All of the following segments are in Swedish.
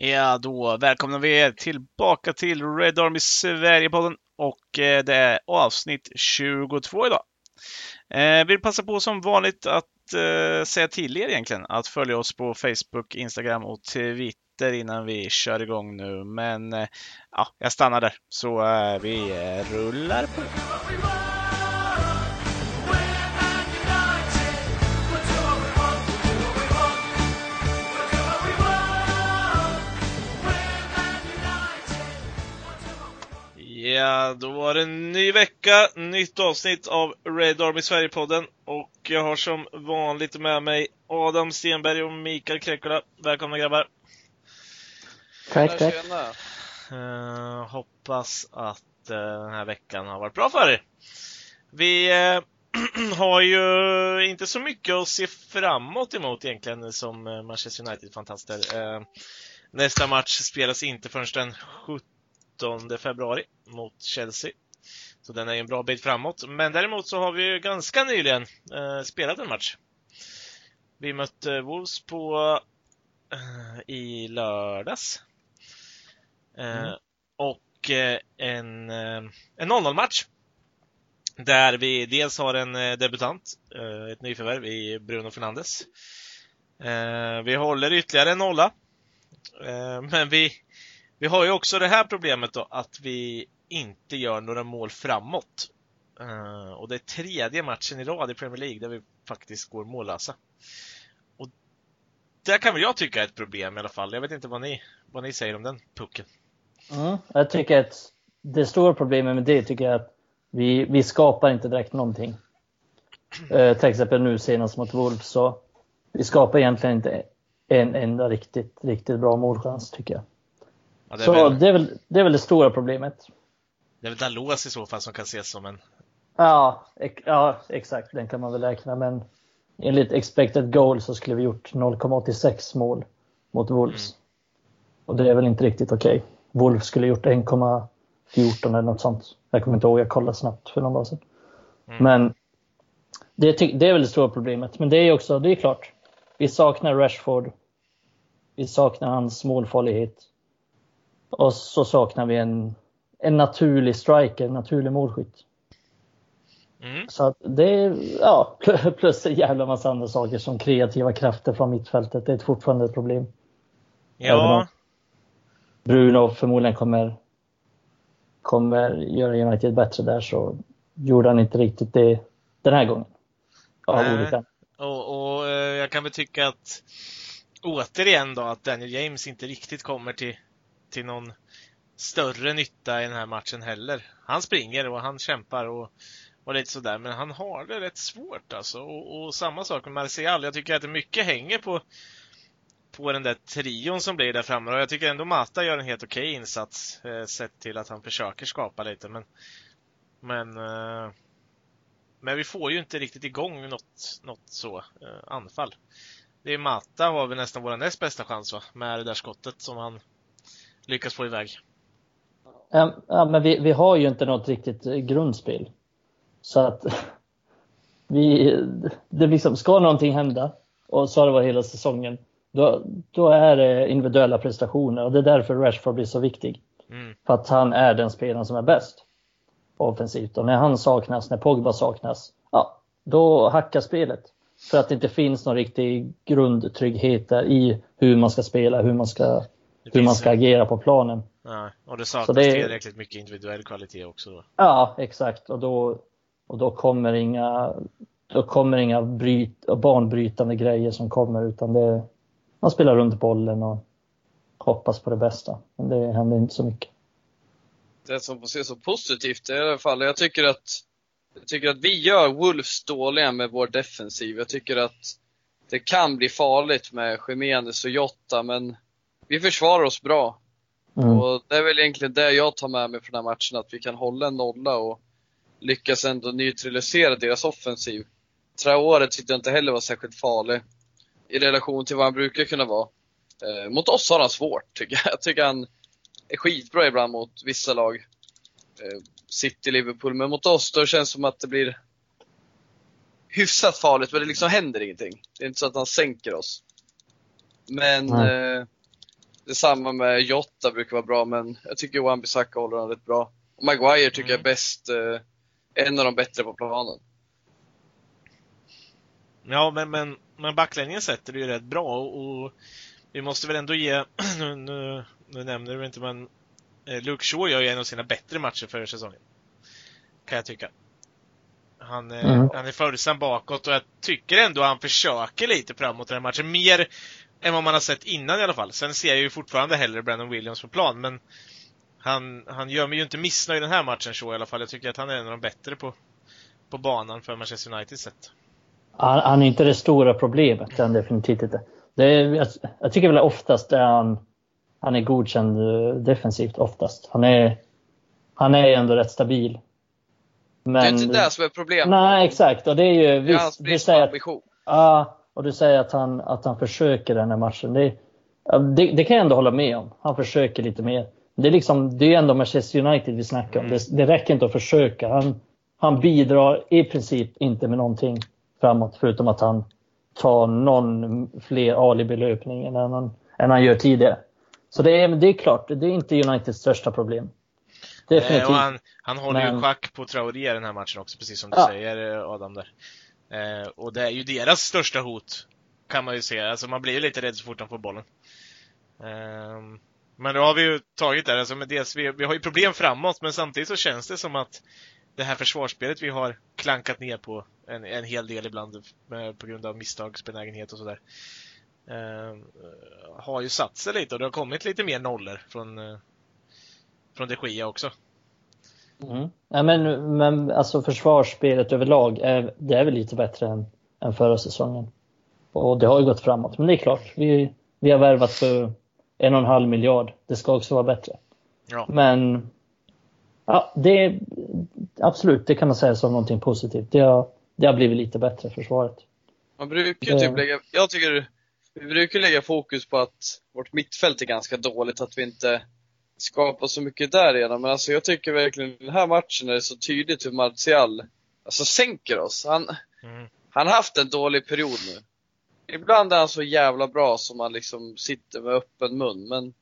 Ja, då välkomnar vi er tillbaka till Red Army Sverige-podden och eh, det är avsnitt 22 idag. Eh, vill passa på som vanligt att eh, säga till er egentligen att följa oss på Facebook, Instagram och Twitter innan vi kör igång nu. Men eh, ja, jag stannar där så eh, vi rullar på. Ja, då var det en ny vecka, nytt avsnitt av Red Army Sverige-podden och jag har som vanligt med mig Adam Stenberg och Mikael Krekkola. Välkomna grabbar! Tack, tack. Uh, hoppas att uh, den här veckan har varit bra för er. Vi uh, har ju inte så mycket att se framåt emot egentligen som Manchester United-fantaster. nästa match spelas inte förrän den 17 februari mot Chelsea. Så den är en bra bit framåt. Men däremot så har vi ju ganska nyligen eh, spelat en match. Vi mötte Wolves på eh, i lördags. Eh, mm. Och eh, en, eh, en 0-0 match. Där vi dels har en eh, debutant, ett nyförvärv i Bruno Fernandes. Vi håller ytterligare en nolla. Men vi, vi har ju också det här problemet då att vi inte gör några mål framåt. Uh, och det är tredje matchen i rad i Premier League där vi faktiskt går mållösa. Och det kan väl jag tycka är ett problem i alla fall. Jag vet inte vad ni, vad ni säger om den pucken. Mm, jag tycker att det stora problemet med det tycker jag att vi, vi skapar inte direkt någonting. Uh, till exempel nu senast mot Wolves så vi skapar egentligen inte en enda riktigt, riktigt bra målchans tycker jag. Ja, det så väl... det, är väl, det är väl det stora problemet. Det är väl Dalos i så fall som kan ses som en... Ja, ja, exakt. Den kan man väl räkna. Men enligt expected goal så skulle vi gjort 0,86 mål mot Wolves. Mm. Och det är väl inte riktigt okej. Okay. Wolves skulle gjort 1,14 eller något sånt. Jag kommer inte ihåg, jag kollade snabbt för någon dag sedan. Mm. Men det, det, är väl det stora problemet. Men det är också, det är klart. Vi saknar Rashford. Vi saknar hans målfarlighet. Och så saknar vi en, en naturlig striker, en naturlig målskytt. Mm. Så att det är, ja, plus en jävla massa andra saker som kreativa krafter från mittfältet. Det är fortfarande ett problem. Ja. Bruno förmodligen kommer, kommer göra United bättre där så gjorde han inte riktigt det den här gången. Av olika. Och, och eh, jag kan väl tycka att återigen då att Daniel James inte riktigt kommer till till någon större nytta i den här matchen heller. Han springer och han kämpar och, och lite sådär, men han har det rätt svårt alltså. Och, och samma sak med Martial. Jag tycker att det mycket hänger på, på den där trion som blir där framme. Och jag tycker ändå Mata gör en helt okej okay insats, eh, sett till att han försöker skapa lite. Men, men, eh, men vi får ju inte riktigt igång något, något så eh, anfall. Det är Mata har vi nästan vår näst bästa chans va? Med det där skottet som han lyckas få iväg. Ja, men vi, vi har ju inte något riktigt grundspel. Så att vi, det liksom, ska någonting hända, och så har det varit hela säsongen, då, då är det individuella prestationer och det är därför Rashford blir så viktig. Mm. För att han är den spelaren som är bäst offensivt. Och när han saknas, när Pogba saknas, ja, då hackar spelet. För att det inte finns någon riktig grundtrygghet där i hur man ska spela, hur man ska hur man ska agera på planen. Ja, och det saknas det, tillräckligt mycket individuell kvalitet också då. Ja, exakt. Och då, och då kommer inga, då kommer inga bryt, banbrytande grejer som kommer utan det, man spelar runt bollen och hoppas på det bästa. Men det händer inte så mycket. Det som får se så positivt i alla fall, jag tycker att jag tycker att vi gör Wolves dåliga med vår defensiv. Jag tycker att det kan bli farligt med Jiménez och Jota, men vi försvarar oss bra. Mm. Och det är väl egentligen det jag tar med mig från den här matchen, att vi kan hålla en nolla och lyckas ändå neutralisera deras offensiv. Traore tyckte jag inte heller var särskilt farlig i relation till vad han brukar kunna vara. Eh, mot oss har han svårt, tycker jag. Jag tycker han är skitbra ibland mot vissa lag. Eh, City, Liverpool, men mot oss då känns det som att det blir hyfsat farligt, men det liksom händer ingenting. Det är inte så att han sänker oss. Men eh, Detsamma med Jotta brukar vara bra, men jag tycker Wan-Bissaka håller han rätt bra. Och Maguire tycker jag är Mm. bäst, eh, en av de bättre på planen. Ja, men, men, men backlinjen sätter det ju rätt bra och, och vi måste väl ändå ge, nu, nu, nu nämner du inte men eh, Luke Shaw gör ju en av sina bättre matcher för säsongen. Kan jag tycka. Han, eh, Mm. han är följsam bakåt och jag tycker ändå han försöker lite framåt den här matchen. Mer än vad man har sett innan i alla fall. Sen ser jag ju fortfarande hellre Brandon Williams på plan, men han, han gör mig ju inte missnöjd i den här matchen så i alla fall. Jag tycker att han är en av de bättre på, på banan för Manchester United sett. Han, han är inte det stora problemet, han definitivt inte. Det är, jag, jag tycker väl oftast är han, han är godkänd eh, defensivt oftast. Han är, han är ändå rätt stabil. Men, det är inte det som är problemet. Nej, exakt. Och det är ju Det är hans visst, brist på säger att, ambition. ja, och du säger att han, att han försöker den här matchen. Det, det, det kan jag ändå hålla med om. Han försöker lite mer. Det är liksom, det är ändå Manchester United vi snackar om. Mm. Det, det räcker inte att försöka. Han, han bidrar i princip inte med någonting framåt förutom att han tar någon fler alibi-löpning än han, än han gör tidigare. Så det är, det är klart, det är inte Uniteds största problem. Definitivt. Och han, han håller ju Men- schack på Traoré den här matchen också, precis som du Ja. säger eh, Adam där. Eh, och det är ju deras största hot, kan man ju se. Alltså man blir ju lite rädd så fort de får bollen. Eh, men då har vi ju tagit det, alltså med dels, vi, vi har ju problem framåt, men samtidigt så känns det som att det här försvarsspelet vi har klankat ner på en, en hel del ibland med, på grund av misstagsbenägenhet och sådär. Eh, har ju satt sig lite och det har kommit lite mer nollor från, eh, från de Gia också. Mm. Ja, men, men alltså försvarsspelet överlag, är, det är väl lite bättre än, än förra säsongen. Och det har ju gått framåt. Men det är klart, vi, vi har värvat för en och en halv miljard. Det ska också vara bättre. Ja. Men ja, det är, absolut, det kan man säga som någonting positivt. Det har, det har blivit lite bättre, försvaret. Man brukar Det- typ lägga, jag tycker, vi brukar lägga fokus på att vårt mittfält är ganska dåligt, att vi inte skapar så mycket där redan. Men alltså jag tycker verkligen den här matchen är det så tydligt hur Martial, alltså sänker oss. Han, Mm. han har haft en dålig period nu. Ibland är han så jävla bra som man liksom sitter med öppen mun, men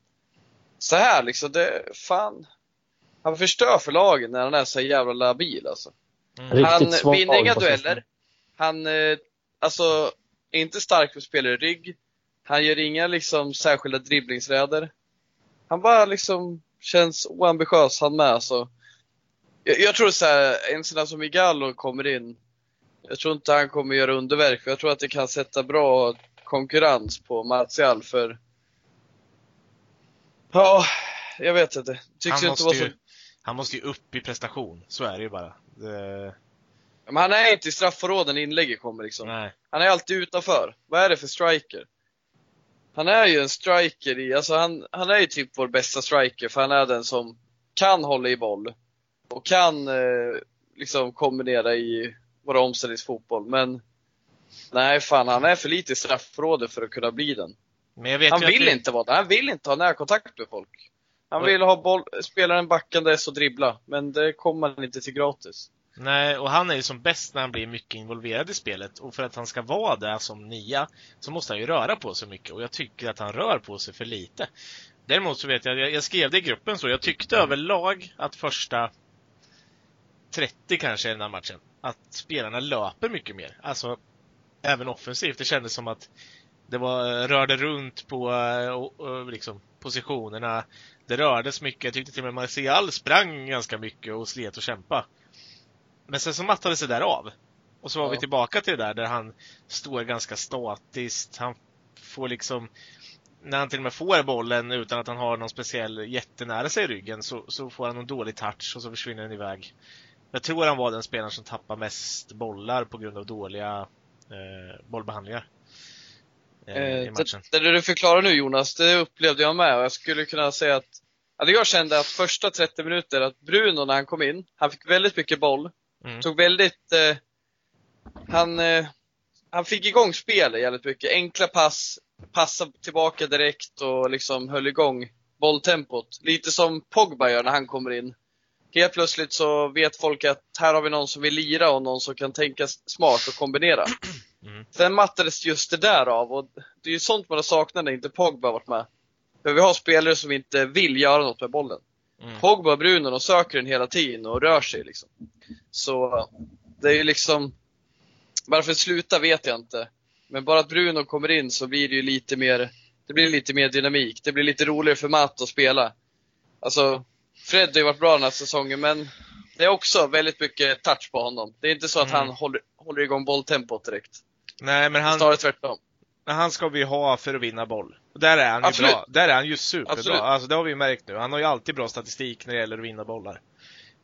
så här liksom, det, fan. Han förstör för lagen när han är så jävla labil alltså. Mm. Riktigt Han vinner inga dueller. Han, eh, alltså, är inte stark för spelare i rygg. Han gör inga liksom särskilda dribblingsräder. Han bara liksom känns oambitiös han med alltså. Jag, jag tror så här, en sån som Igallo kommer in. Jag tror inte han kommer göra underverk, för jag tror att det kan sätta bra konkurrens på Martial för Ja, jag vet inte. Tycks Han inte måste, vara så ju, han måste ju upp i prestation, så är det ju bara. Det, Men han är inte i straffområden när inlägget kommer liksom. nej. Han är alltid utanför. Vad är det för striker? Han är ju en striker i, alltså han, han är ju typ vår bästa striker för han är den som kan hålla i boll. Och kan eh, liksom kombinera i våra omställningsfotboll. Men nej fan, han är för lite i straffområdet för att kunna bli den. Han vill det- inte vara det. Han vill inte ha närkontakt med folk. Han vill ha boll, spelaren backandes och dribbla. Men det kommer han inte till gratis. Nej, och han är ju som bäst när han blir mycket involverad i spelet. Och för att han ska vara där som nia så måste han ju röra på sig mycket. Och jag tycker att han rör på sig för lite. Däremot så vet jag, jag, skrev det i gruppen så, jag tyckte överlag att första 30 kanske i den här matchen, att spelarna löper mycket mer. Alltså, även offensivt. Det kändes som att det var, rörde runt på eh, och, och, liksom, positionerna. Det rördes mycket. Jag tyckte till och med Martial sprang ganska mycket och slet och kämpa. Men sen så mattade sig där av. Och så var Ja. vi tillbaka till det där, där han står ganska statiskt. Han får liksom, när han till och med får bollen utan att han har någon speciell jättenära sig i ryggen så, så får han någon dålig touch och så försvinner den iväg. Jag tror han var den spelaren som tappar mest bollar på grund av dåliga eh, bollbehandlingar. Eh, Eh, det, det du förklarar nu Jonas, det upplevde jag med och jag skulle kunna säga att Alltså jag kände att första 30 minuter, att Bruno när han kom in, han fick väldigt mycket boll. Mm. Tog väldigt, eh, han, eh, han fick igång spelet jävligt mycket. Enkla pass, passa tillbaka direkt och liksom höll igång bolltempot. Lite som Pogba gör när han kommer in. Helt plötsligt så vet folk att här har vi någon som vill lira och någon som kan tänka smart och kombinera. Mm. Sen mattades just det där av och det är ju sånt man har saknat när inte Pogba varit med. För vi har spelare som inte vill göra något med bollen. Mm. Pogba och Bruno, de söker den hela tiden och rör sig liksom. Så det är ju liksom, varför sluta vet jag inte. Men bara att Bruno kommer in så blir det ju lite mer, det blir lite mer dynamik. Det blir lite roligare för Matt att spela. Alltså, Fred har ju varit bra den här säsongen, men det är också väldigt mycket touch på honom. Det är inte så att Mm. han håller, håller igång bolltempot direkt. Nej, men han, snarare tvärtom. Han ska vi ha för att vinna boll. Och där är han ju Absolut. bra. Där är han ju superbra. Absolut. Alltså det har vi ju märkt nu. Han har ju alltid bra statistik när det gäller att vinna bollar.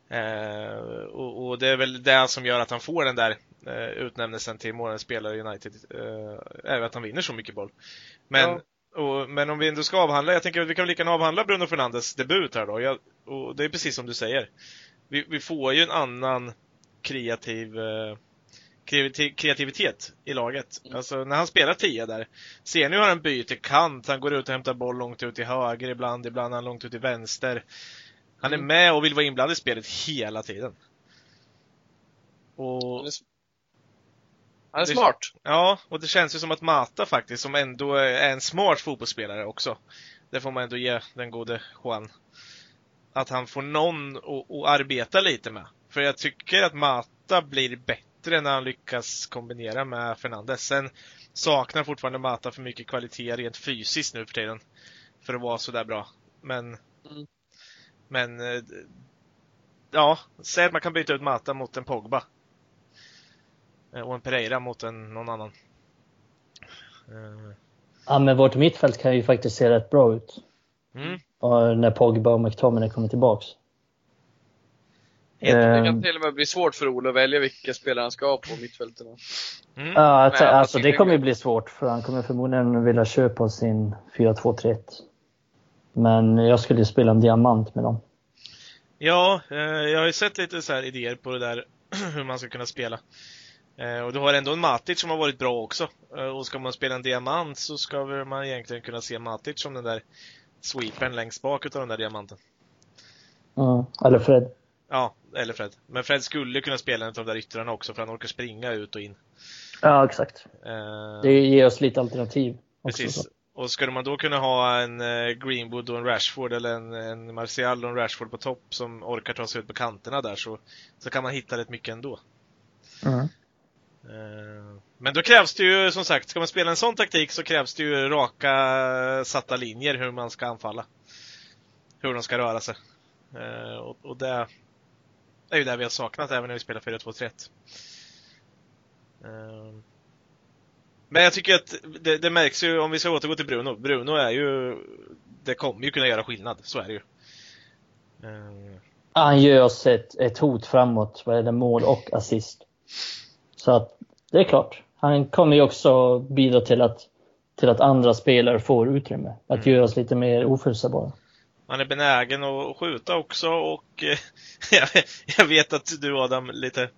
Eh, och, och det är väl det som gör att han får den där eh, utnämnelsen till månadens spelare i United. Eh, är att han vinner så mycket boll. Men, och, men om vi ändå ska avhandla, jag tänker att vi kan lika gärna avhandla Bruno Fernandes debut här då. Jag, och det är precis som du säger. Vi, vi får ju en annan kreativ eh, kreativ- kreativitet i laget. Mm. Alltså när han spelar 10 där. Ser ni hur han byter kant, han går ut och hämtar boll långt ut till höger ibland, ibland han långt ut till vänster. Han är Mm. med och vill vara inblandad i spelet hela tiden. Han Och, är, han är Det- smart. ja, och det känns ju som att Mata faktiskt, som ändå är en smart fotbollsspelare också. Det får man ändå ge den gode Juan. Att han får någon att, att arbeta lite med. För jag tycker att Mata blir bättre när han lyckas kombinera med Fernandes. Sen saknar fortfarande Mata för mycket kvalitet rent fysiskt nu för tiden. För att vara sådär bra. Men, Mm. men, eh, ja, säg att man kan byta ut Mata mot en Pogba. Eh, Och en Pereira mot en, någon annan. Eh, Ja, men vårt mittfält kan ju faktiskt se rätt bra ut. Mm. Och när Pogba och McTominay kommer tillbaks. Helt- Det kan till och med bli svårt för Olle att välja vilka spelare han ska ha på mittfälten. Mm. Ja, alltså, alltså det kommer ju bli svårt för han kommer förmodligen vilja köpa sin 4-2-3-1. Men jag skulle ju spela en diamant med dem. Ja, eh, jag har ju sett lite så här idéer på det där hur man ska kunna spela. Eh, och du har ändå en Matic som har varit bra också. Eh, och ska man spela en diamant så ska man egentligen kunna se Matic som den där sweepern längst bak utav den där diamanten. Mm. Eller Fred. Ja, eller Fred. Men Fred skulle kunna spela en av de där yttrarna också för han orkar springa ut och in. Ja, exakt. Eh, Det ger oss lite alternativ. Också, Precis. så. Och skulle man då kunna ha en eh, Greenwood och en Rashford eller en, en Martial och en Rashford på topp som orkar ta sig ut på kanterna där så, så kan man hitta rätt mycket ändå. Mm. Eh, Men då krävs det ju, som sagt, ska man spela en sån taktik så krävs det ju raka satta linjer hur man ska anfalla. Hur de ska röra sig. Och, och det är ju det vi har saknat även när vi spelar 4-2-3-1. Eh, Men jag tycker att det, det märks ju, om vi ska återgå till Bruno. Bruno är ju, det kommer ju kunna göra skillnad, så är det ju. Eh, Han ger oss ett, ett hot framåt vad det mål och assist. Så att det är klart. Han kommer ju också bidra till att, till att andra spelare får utrymme. Att Mm. göra oss lite mer oförutsägbara. Han är benägen att skjuta också och eh, jag- vet att du Adam lite,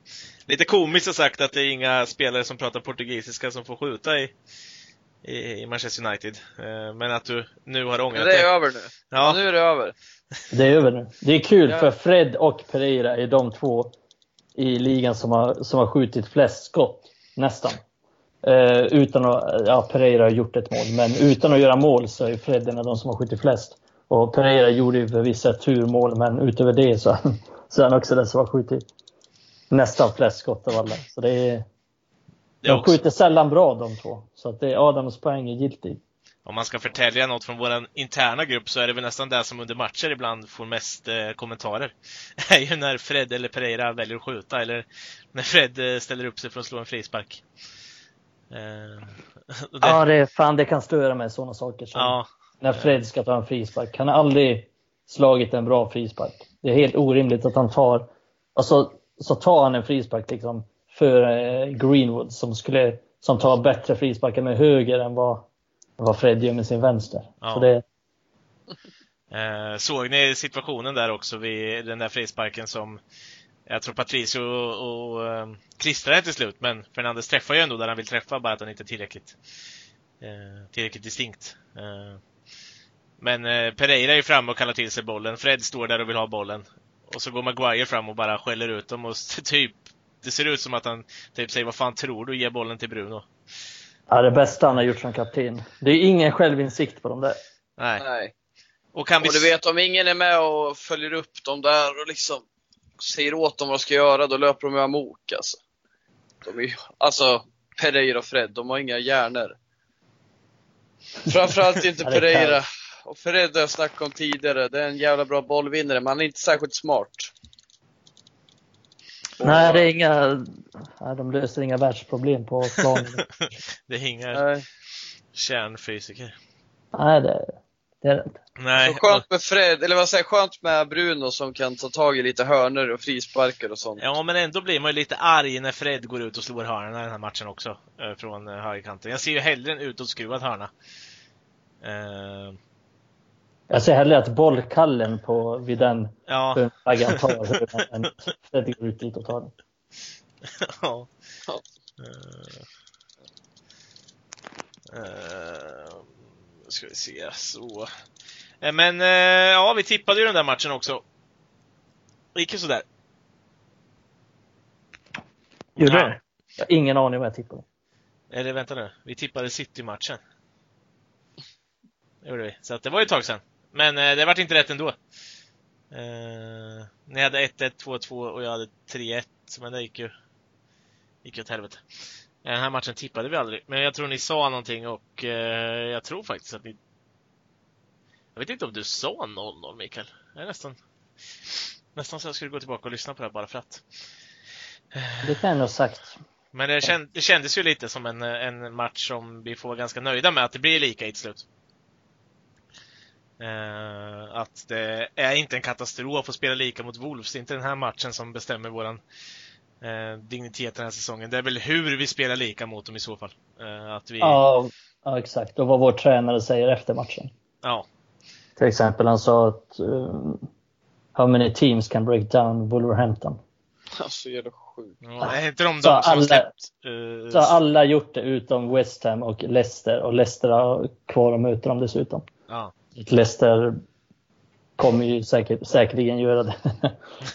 lite komiskt har sagt att det är inga spelare som pratar portugisiska som får skjuta i, i, Manchester United. Eh, Men att du nu har ångrat det är dig. över nu. Ja. Ja, Nu är det över. Det är över nu. Det är kul för Fred och Pereira är de två i ligan som har, som har skjutit flest skott. Nästan. Eh, utan att, ja Pereira har gjort ett mål, men utan att göra mål så är Fred en av de som har skjutit flest. Och Pereira gjorde ju förvisso ett turmål, men utöver det så, så är han också den som har skjutit nästan flest skott av alla. Så det är, det de också, skjuter sällan bra de två. Så att det är Adams poäng är giltig. om man ska förtälja något från vår interna grupp så är det väl nästan det som under matcher ibland får mest eh, kommentarer. är ju när Fred eller Pereira väljer att skjuta eller när Fred eh, ställer upp sig för att slå en frispark. Eh, det, Ja, det, fan, det kan störa mig sådana saker. Som, ja, när Fred ska ta en frispark. Han har aldrig slagit en bra frispark. Det är helt orimligt att han tar, alltså, så tar han en frispark liksom för eh, Greenwood som skulle, som tar bättre frisparkar med höger än vad, vad Fred gör med sin vänster. Ja. Så det, Eh, såg ni situationen där också vid den där frisparken som jag tror Patricio och, och eh, klistrade till slut, men Fernandes träffar ju ändå där han vill träffa, bara att han inte är tillräckligt, eh, tillräckligt distinkt. Eh, men eh, Pereira är framme och kallar till sig bollen. Fred står där och vill ha bollen. Och så går Maguire fram och bara skäller ut dem och typ det ser ut som att han typ säger vad fan tror du? Ge bollen till Bruno. ja, det bästa han har gjort som kapten. Det är ingen självinsikt på dem där. Nej. Nej. Och kan vi... Och du vet, om ingen är med och följer upp dem där och liksom säger åt dem vad de ska göra, då löper de med amok alltså. De är ju, alltså, Pereira och Fred, de har inga hjärnor. Framförallt inte Pereira. Och Fred har jag snackat om tidigare, det är en jävla bra bollvinnare, men han är inte särskilt smart. Nej, det är inga, nej, de löser inga världsproblem på planen. Det är inga Nej. kärnfysiker. nej, det, det är det inte. Nej. Så skönt med Fred, eller vad säger skönt med Bruno som kan ta tag i lite hörnor och frisparkar och sånt. Ja, men ändå blir man ju lite arg när Fred går ut och slår hörnorna i den här matchen också. eh, Från eh, högerkanten. Jag ser ju hellre en utåtskruvad hörna. Jag ser hellre att bollkallen på, vid den ja. flaggan tar än Fred går ut dit och tar den. ja. Ja. Eh, ska vi se, så. Eh, Men eh, ja, vi tippade ju den där matchen också. Det gick ju sådär. Gjorde Ja. det? Jag har ingen aning vad jag tippade. Eller vänta nu, vi tippade City-matchen. Det gjorde vi. Så att det var ju ett tag sedan. Men eh, det vart inte rätt ändå. Eh, ni hade 1-1, 2-2 och jag hade 3-1. Men det gick ju, gick ju åt helvete. Eh, Den här matchen tippade vi aldrig. Men jag tror ni sa någonting och eh, jag tror faktiskt att ni... Jag vet inte om du sa 0-0 Mikael. Jag är nästan... Nästan så jag skulle gå tillbaka och lyssna på det här bara för att. Det kan jag nog sagt. Men det, känd, det kändes ju lite som en, en match som vi får vara ganska nöjda med, att det blir lika i ett slut. Eh, att det är inte en katastrof att spela lika mot Wolves. Det är inte den här matchen som bestämmer våran eh, dignitet den här säsongen. Det är väl hur vi spelar lika mot dem i så fall. Eh, att vi, Ja, ja, exakt. Och vad vår tränare säger efter matchen. ja, Till exempel han sa att um, How many teams can break down Wolverhampton? Alltså jävla sjukt. ja, är inte de de Så som har alla- släppt? Så har alla gjort det utom West Ham och Leicester och Leicester har kvar att möta dem dessutom. ja. Leicester kommer ju säkert, säkerligen göra det.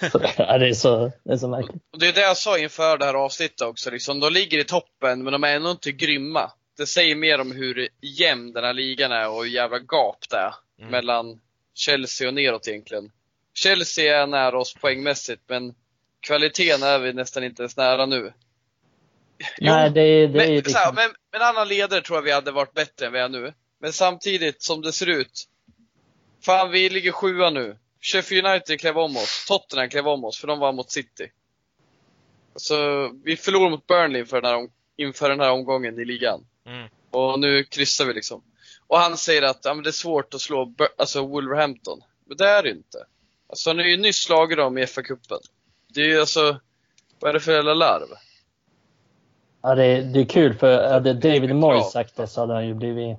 så, det, ja, det, är så, det är så märkligt. Och det är det jag sa inför det här avsnittet också. Liksom, de ligger i toppen, men de är ändå inte grymma. Det säger mer om hur jämn den här ligan är och hur jävla gap det är Mm. mellan Chelsea och neråt egentligen. Chelsea är nära oss poängmässigt, men kvaliteten är vi nästan inte ens nära nu. Jo, Nej, det, är- det är men, liksom, så här, men med en annan ledare tror jag vi hade varit bättre än vi är nu. Men samtidigt som det ser ut. Fan, vi ligger sjua nu. Sheffield United klev om oss. Tottenham klev om oss, för de var mot City. Så vi förlorade mot Burnley inför den här, om- inför den här omgången i ligan. Mm. Och nu kryssar vi liksom. Och han säger att ja, men det är svårt att slå Bur- alltså Wolverhampton. Men det är det inte. Alltså han har ju nyss slagit dem i FA-cupen. Det är ju alltså, vad är det för jävla larv? ja, det, är, det är kul för hade David. Moyes sagt det så hade han ju blivit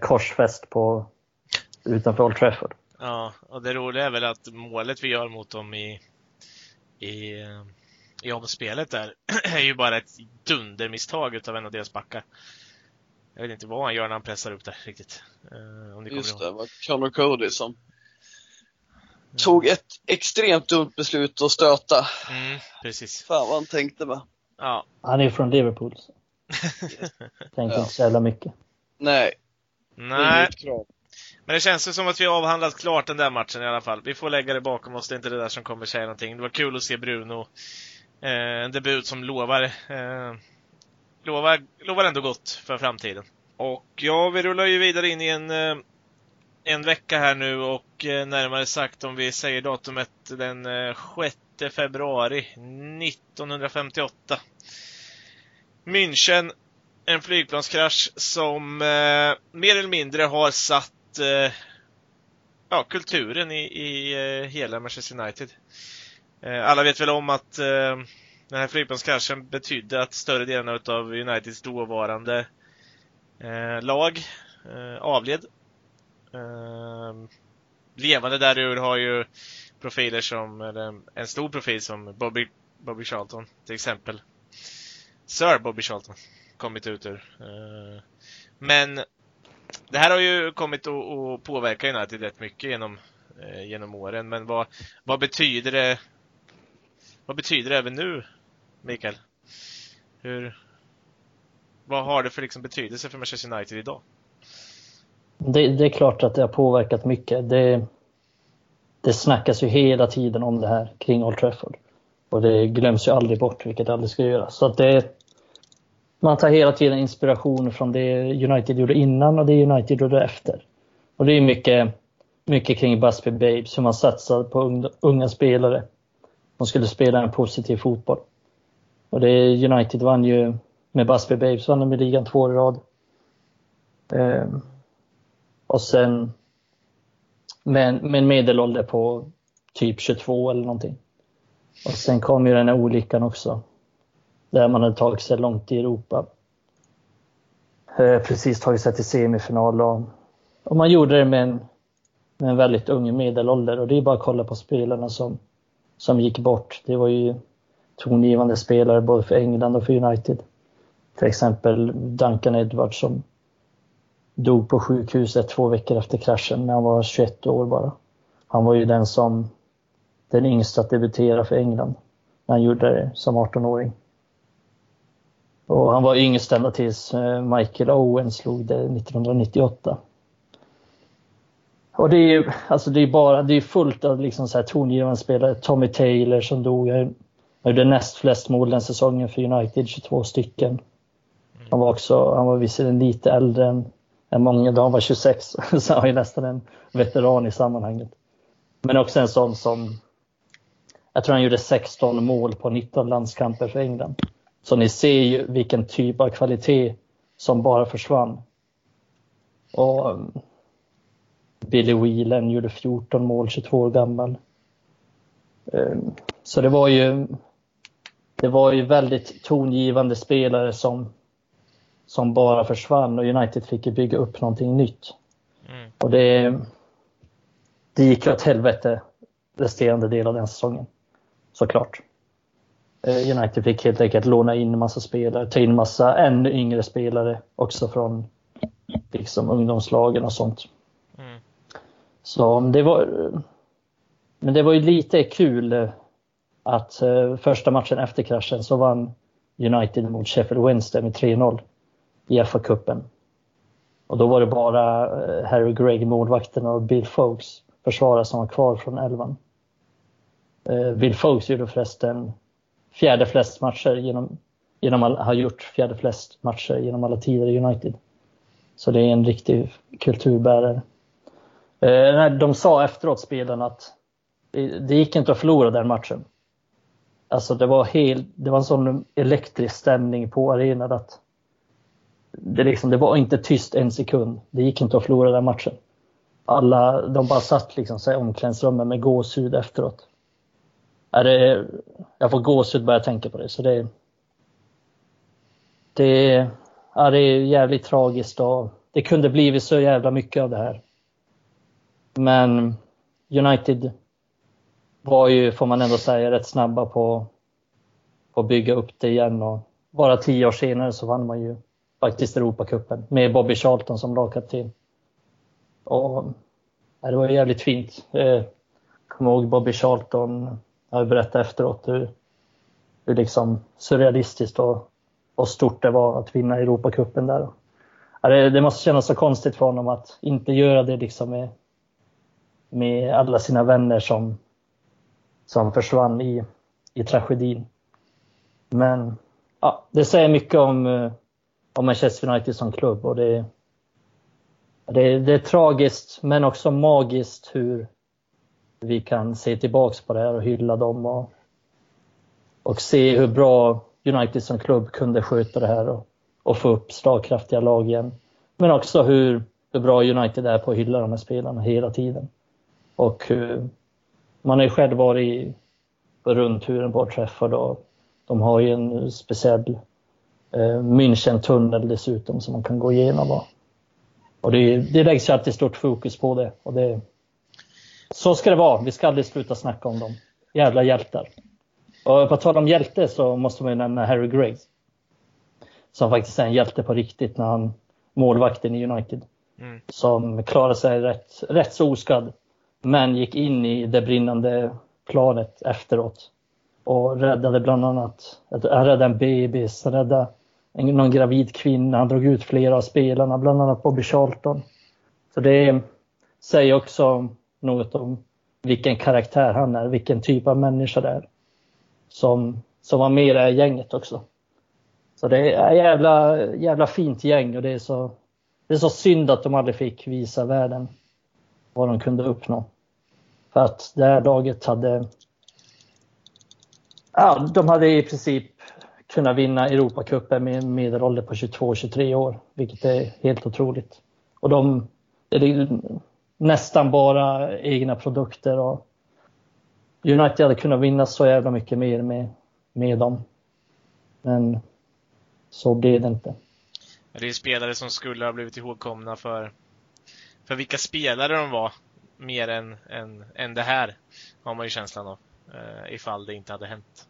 korsfäst på, utanför Old Trafford. Ja, och det roliga är väl att målet vi gör mot dem i, i, eh, i omspelet där är ju bara ett dundermisstag utav en av deras backar. Jag vet inte vad han gör när han pressar upp där riktigt. Eh, om ni kommer Just det, det var Connor Cody som tog ett extremt dumt beslut att stöta. Mm, precis. Fan vad han tänkte med. Ja. Han är från Liverpool. Så. Tänker Ja. inte så jävla mycket. Nej, Nej, inget krav. men det känns ju som att vi avhandlat klart den där matchen i alla fall. Vi får lägga det bakom oss, det är inte det där som kommer säga någonting. Det var kul att se Bruno. Eh, en debut som lovar, eh, lovar, lovar ändå gott för framtiden. Och ja, vi rullar ju vidare in i en, eh, en vecka här nu och eh, närmare sagt om vi säger datumet den eh, 6 februari 1958. München, en flygplanskrasch som eh, mer eller mindre har satt eh, ja, kulturen i, i eh, hela Manchester United. Eh, alla vet väl om att eh, den här flygplanskraschen betydde att större delen av Uniteds dåvarande eh, lag eh, avled. Eh, levande därur har ju profiler som, eller en stor profil som Bobby, Bobby Charlton till exempel. Sir Bobby Charlton kommit ut ur. Eh, men det här har ju kommit att, påverka United rätt mycket genom, eh, genom åren. Men vad, vad betyder det vad betyder det även nu, Mikael? Hur, vad har det för liksom betydelse för Manchester United idag? det, det, är klart att det har påverkat mycket. Det, det snackas ju hela tiden om det här kring Old Trafford. Och det glöms ju aldrig bort, vilket det aldrig ska göra. Så att det, man tar hela tiden inspiration från det United gjorde innan och det United gjorde efter. Och det är mycket, mycket kring Busby Babes, hur man satsade på unga, unga spelare. De skulle spela en positiv fotboll. Och det United vann ju med Busby Babes, vann de ligan två år i rad. Ehm, och sen med, med en medelålder på typ 22 eller någonting. Och sen kom ju den här olyckan också. Där man hade tagit sig långt i Europa. Eh, precis tagit sig till semifinal och, och man gjorde det med en, med en väldigt ung medelålder och det är bara att kolla på spelarna som, som gick bort. Det var ju tongivande spelare både för England och för United. Till exempel Duncan Edwards som dog på sjukhuset två veckor efter kraschen när han var 21 år bara. Han var ju den som den yngsta att debutera för England när han gjorde det som 18-åring. Och han var yngst ända tills eh, Michael Owen slog det 1998. Och det är ju alltså det är bara, det är fullt av liksom så här tongivande spelare. Tommy Taylor som dog. Han gjorde näst flest mål den säsongen för United, 22 stycken. Han var också, han var visserligen lite äldre än, än många, då han var 26, så han var ju nästan en veteran i sammanhanget. Men också en sån som, jag tror han gjorde 16 mål på 19 landskamper för England. Så ni ser ju vilken typ av kvalitet som bara försvann. Och um, Billy Whelan gjorde 14 mål, 22 år gammal. Um, så det var ju det var ju väldigt tongivande spelare som som bara försvann och United fick ju bygga upp någonting nytt. Mm. Och det, det gick åt helvete resterande del av den säsongen. Såklart. Eh, United fick helt enkelt låna in massa spelare, ta in massa ännu yngre spelare också från liksom ungdomslagen och sånt. Mm. Så det var men det var ju lite kul att eh, första matchen efter kraschen så vann United mot Sheffield Wednesday med 3-0 i FA-cupen. Och då var det bara eh, Harry Gregg, målvakten, och Bill Foakes, försvarare, som var kvar från elvan. Eh, Bill Foakes gjorde förresten fjärde flest matcher genom, genom all, har gjort fjärde flest matcher genom alla tider i United. Så det är en riktig kulturbärare. Eh, de sa efteråt, spelarna, att det gick inte att förlora den matchen. Alltså det var, helt, det var en sån elektrisk stämning på arenan att det, liksom, det var inte tyst en sekund. Det gick inte att förlora den matchen. Alla, de bara satt liksom i omklädningsrummet med gåshud efteråt. Är det, jag får gåshud bara jag tänker på det. Så det, det, ja, det är jävligt tragiskt och det kunde blivit så jävla mycket av det här. Men United var ju, får man ändå säga, rätt snabba på, på att bygga upp det igen och bara tio år senare så vann man ju faktiskt Europacupen med Bobby Charlton som lagkapten. Och ja, det var jävligt fint. Jag kommer ihåg Bobby Charlton, jag har berättat efteråt hur, hur liksom surrealistiskt och, och stort det var att vinna Europacupen där. Ja, det, det, måste kännas så konstigt för honom att inte göra det liksom med, med alla sina vänner som, som försvann i, i tragedin. Men ja, det säger mycket om eh, om Manchester United som klubb. Och det, det, det är tragiskt men också magiskt hur vi kan se tillbaks på det här och hylla dem och, och se hur bra United som klubb kunde sköta det här och, och få upp slagkraftiga lag igen. Men också hur, hur bra United är på att hylla de här spelarna hela tiden. Och hur, man har ju själv varit på rundturen på Trafford och de har ju en speciell eh, Münchentunnel dessutom som man kan gå igenom. Och, och det, det läggs ju alltid stort fokus på det. Och det. Så ska det vara, vi ska aldrig sluta snacka om dem. Jävla hjältar. Och på tal om hjälte så måste man ju nämna Harry Gregg. Som faktiskt är en hjälte på riktigt när han målvakten i United. Mm. Som klarade sig rätt, rätt så oskadd. Men gick in i det brinnande planet efteråt. Och räddade bland annat, han räddade en bebis, räddade någon gravid kvinna. Han drog ut flera av spelarna, bland annat Bobby Charlton. Så det säger också något om vilken karaktär han är, vilken typ av människa det är. Som, som var med i det här gänget också. Så det är ett jävla, jävla fint gäng och det är, så, det är så synd att de aldrig fick visa världen vad de kunde uppnå. För att det här laget hade Ja, de hade i princip kunnat vinna Europacupen med en medelålder på 22-23 år, vilket är helt otroligt. Och de, det är nästan bara egna produkter och United hade kunnat vinna så jävla mycket mer med, med dem. Men så blev det inte. Det är spelare som skulle ha blivit ihågkomna för, för vilka spelare de var, mer än, än, än det här, har man ju känslan av. Uh, ifall det inte hade hänt.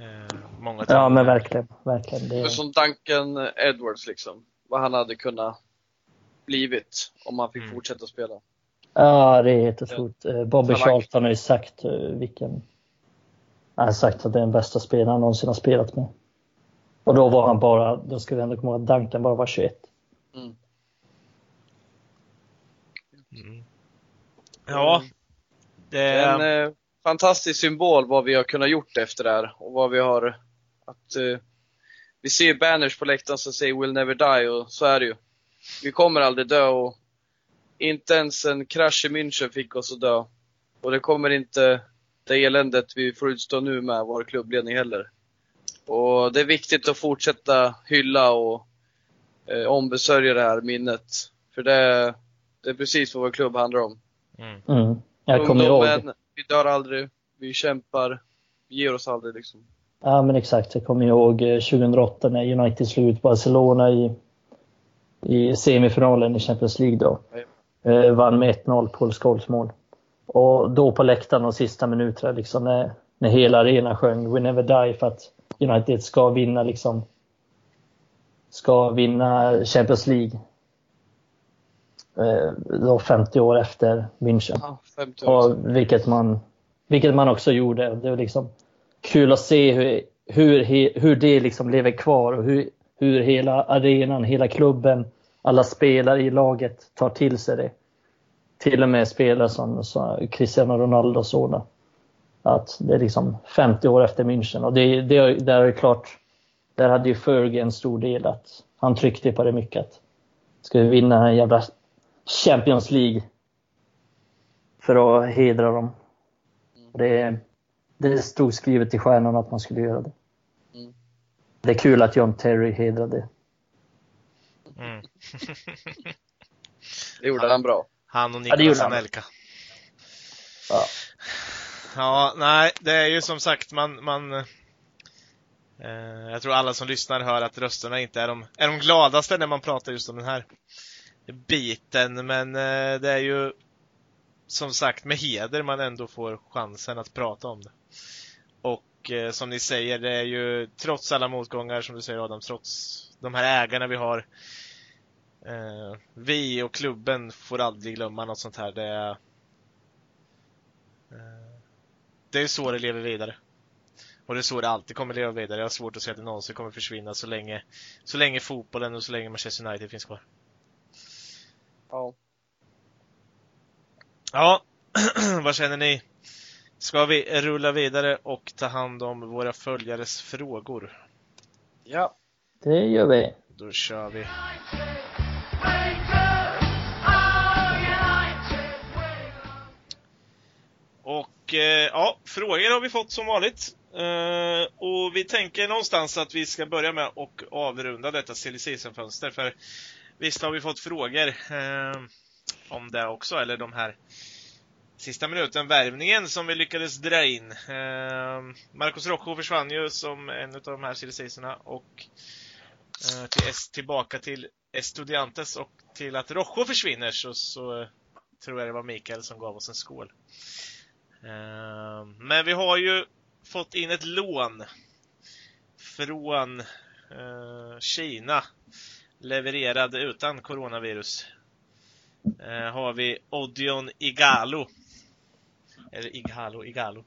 Uh, många ja, men verkligen. verkligen. Det... Som Duncan Edwards liksom. Vad han hade kunnat blivit om han fick mm. fortsätta spela. Ja, det är helt otroligt. Ja. Bobby Charlton har ju sagt vilken... Han har sagt att det är den bästa spelaren han någonsin har spelat med. Och då var han bara, då ska vi ändå komma ihåg att Duncan bara var 21. Mm. Mm. Ja. Det är en eh, fantastisk symbol vad vi har kunnat gjort efter det här och vad vi har att eh, vi ser banners på läktaren som säger “We'll never die” och så är det ju. Vi kommer aldrig dö och inte ens en krasch i München fick oss att dö. Och det kommer inte det eländet vi får utstå nu med vår klubbledning heller. Och det är viktigt att fortsätta hylla och eh, ombesörja det här minnet. För det, det är precis vad vår klubb handlar om. Mm. Mm. Jag kommer ihåg. Vi dör aldrig, vi kämpar, vi ger oss aldrig liksom. Ja men exakt, jag kommer ihåg 2008 eh, när United slog ut Barcelona i, i semifinalen i Champions League då. Eh, vann med 1-0, Paul Scholes mål. Och då på läktaren de sista minuterna liksom när, när hela arenan sjöng We never die för att United ska vinna liksom ska vinna Champions League. Eh, då 50 år efter München. Ja, 50 år. Och vilket, man, vilket man också gjorde. Det var liksom kul att se hur, hur, hur det liksom lever kvar och hur, hur hela arenan, hela klubben, alla spelare i laget tar till sig det. Till och med spelare som, som Cristiano Ronaldo och sådana. Att det är liksom 50 år efter München och det, det, där är klart, där hade ju Fergie en stor del att han tryckte på det mycket. Att ska vi vinna en jävla Champions League för att hedra dem. Det, det stod skrivet i stjärnorna att man skulle göra det. Mm. Det är kul att John Terry hedrade. Mm. det gjorde han bra. Han och Niklas ja, Anelka. Ja. Ja, nej, det är ju som sagt man, man eh, Jag tror alla som lyssnar hör att rösterna inte är de, är de gladaste när man pratar just om den här biten, men eh, det är ju som sagt med heder man ändå får chansen att prata om det. Och eh, som ni säger, det är ju trots alla motgångar som du säger Adam, trots de här ägarna vi har. Eh, vi och klubben får aldrig glömma något sånt här. Det är, eh, det är så det lever vidare. Och det är så det alltid kommer leva vidare. Jag har svårt att se att det någonsin kommer försvinna så länge, så länge fotbollen och så länge Manchester United finns kvar. Ja. Ja, vad känner ni? Ska vi rulla vidare och ta hand om våra följares frågor? Ja. Det gör vi. Då kör vi. Och eh, ja, frågor har vi fått som vanligt. Eh, och vi tänker någonstans att vi ska börja med att avrunda detta silly fönster för visst har vi fått frågor eh, om det också, eller de här sista minuten värvningen som vi lyckades dra in. Eh, Marcos Rojo försvann ju som en av de här silly och till, tillbaka till Estudiantes och till att Rojo försvinner så, så tror jag det var Mikael som gav oss en skål. Ehm, men vi har ju fått in ett lån från eh, Kina levererad utan coronavirus. Eh, har vi Odion Igalo. Eller Igalo, Igalo.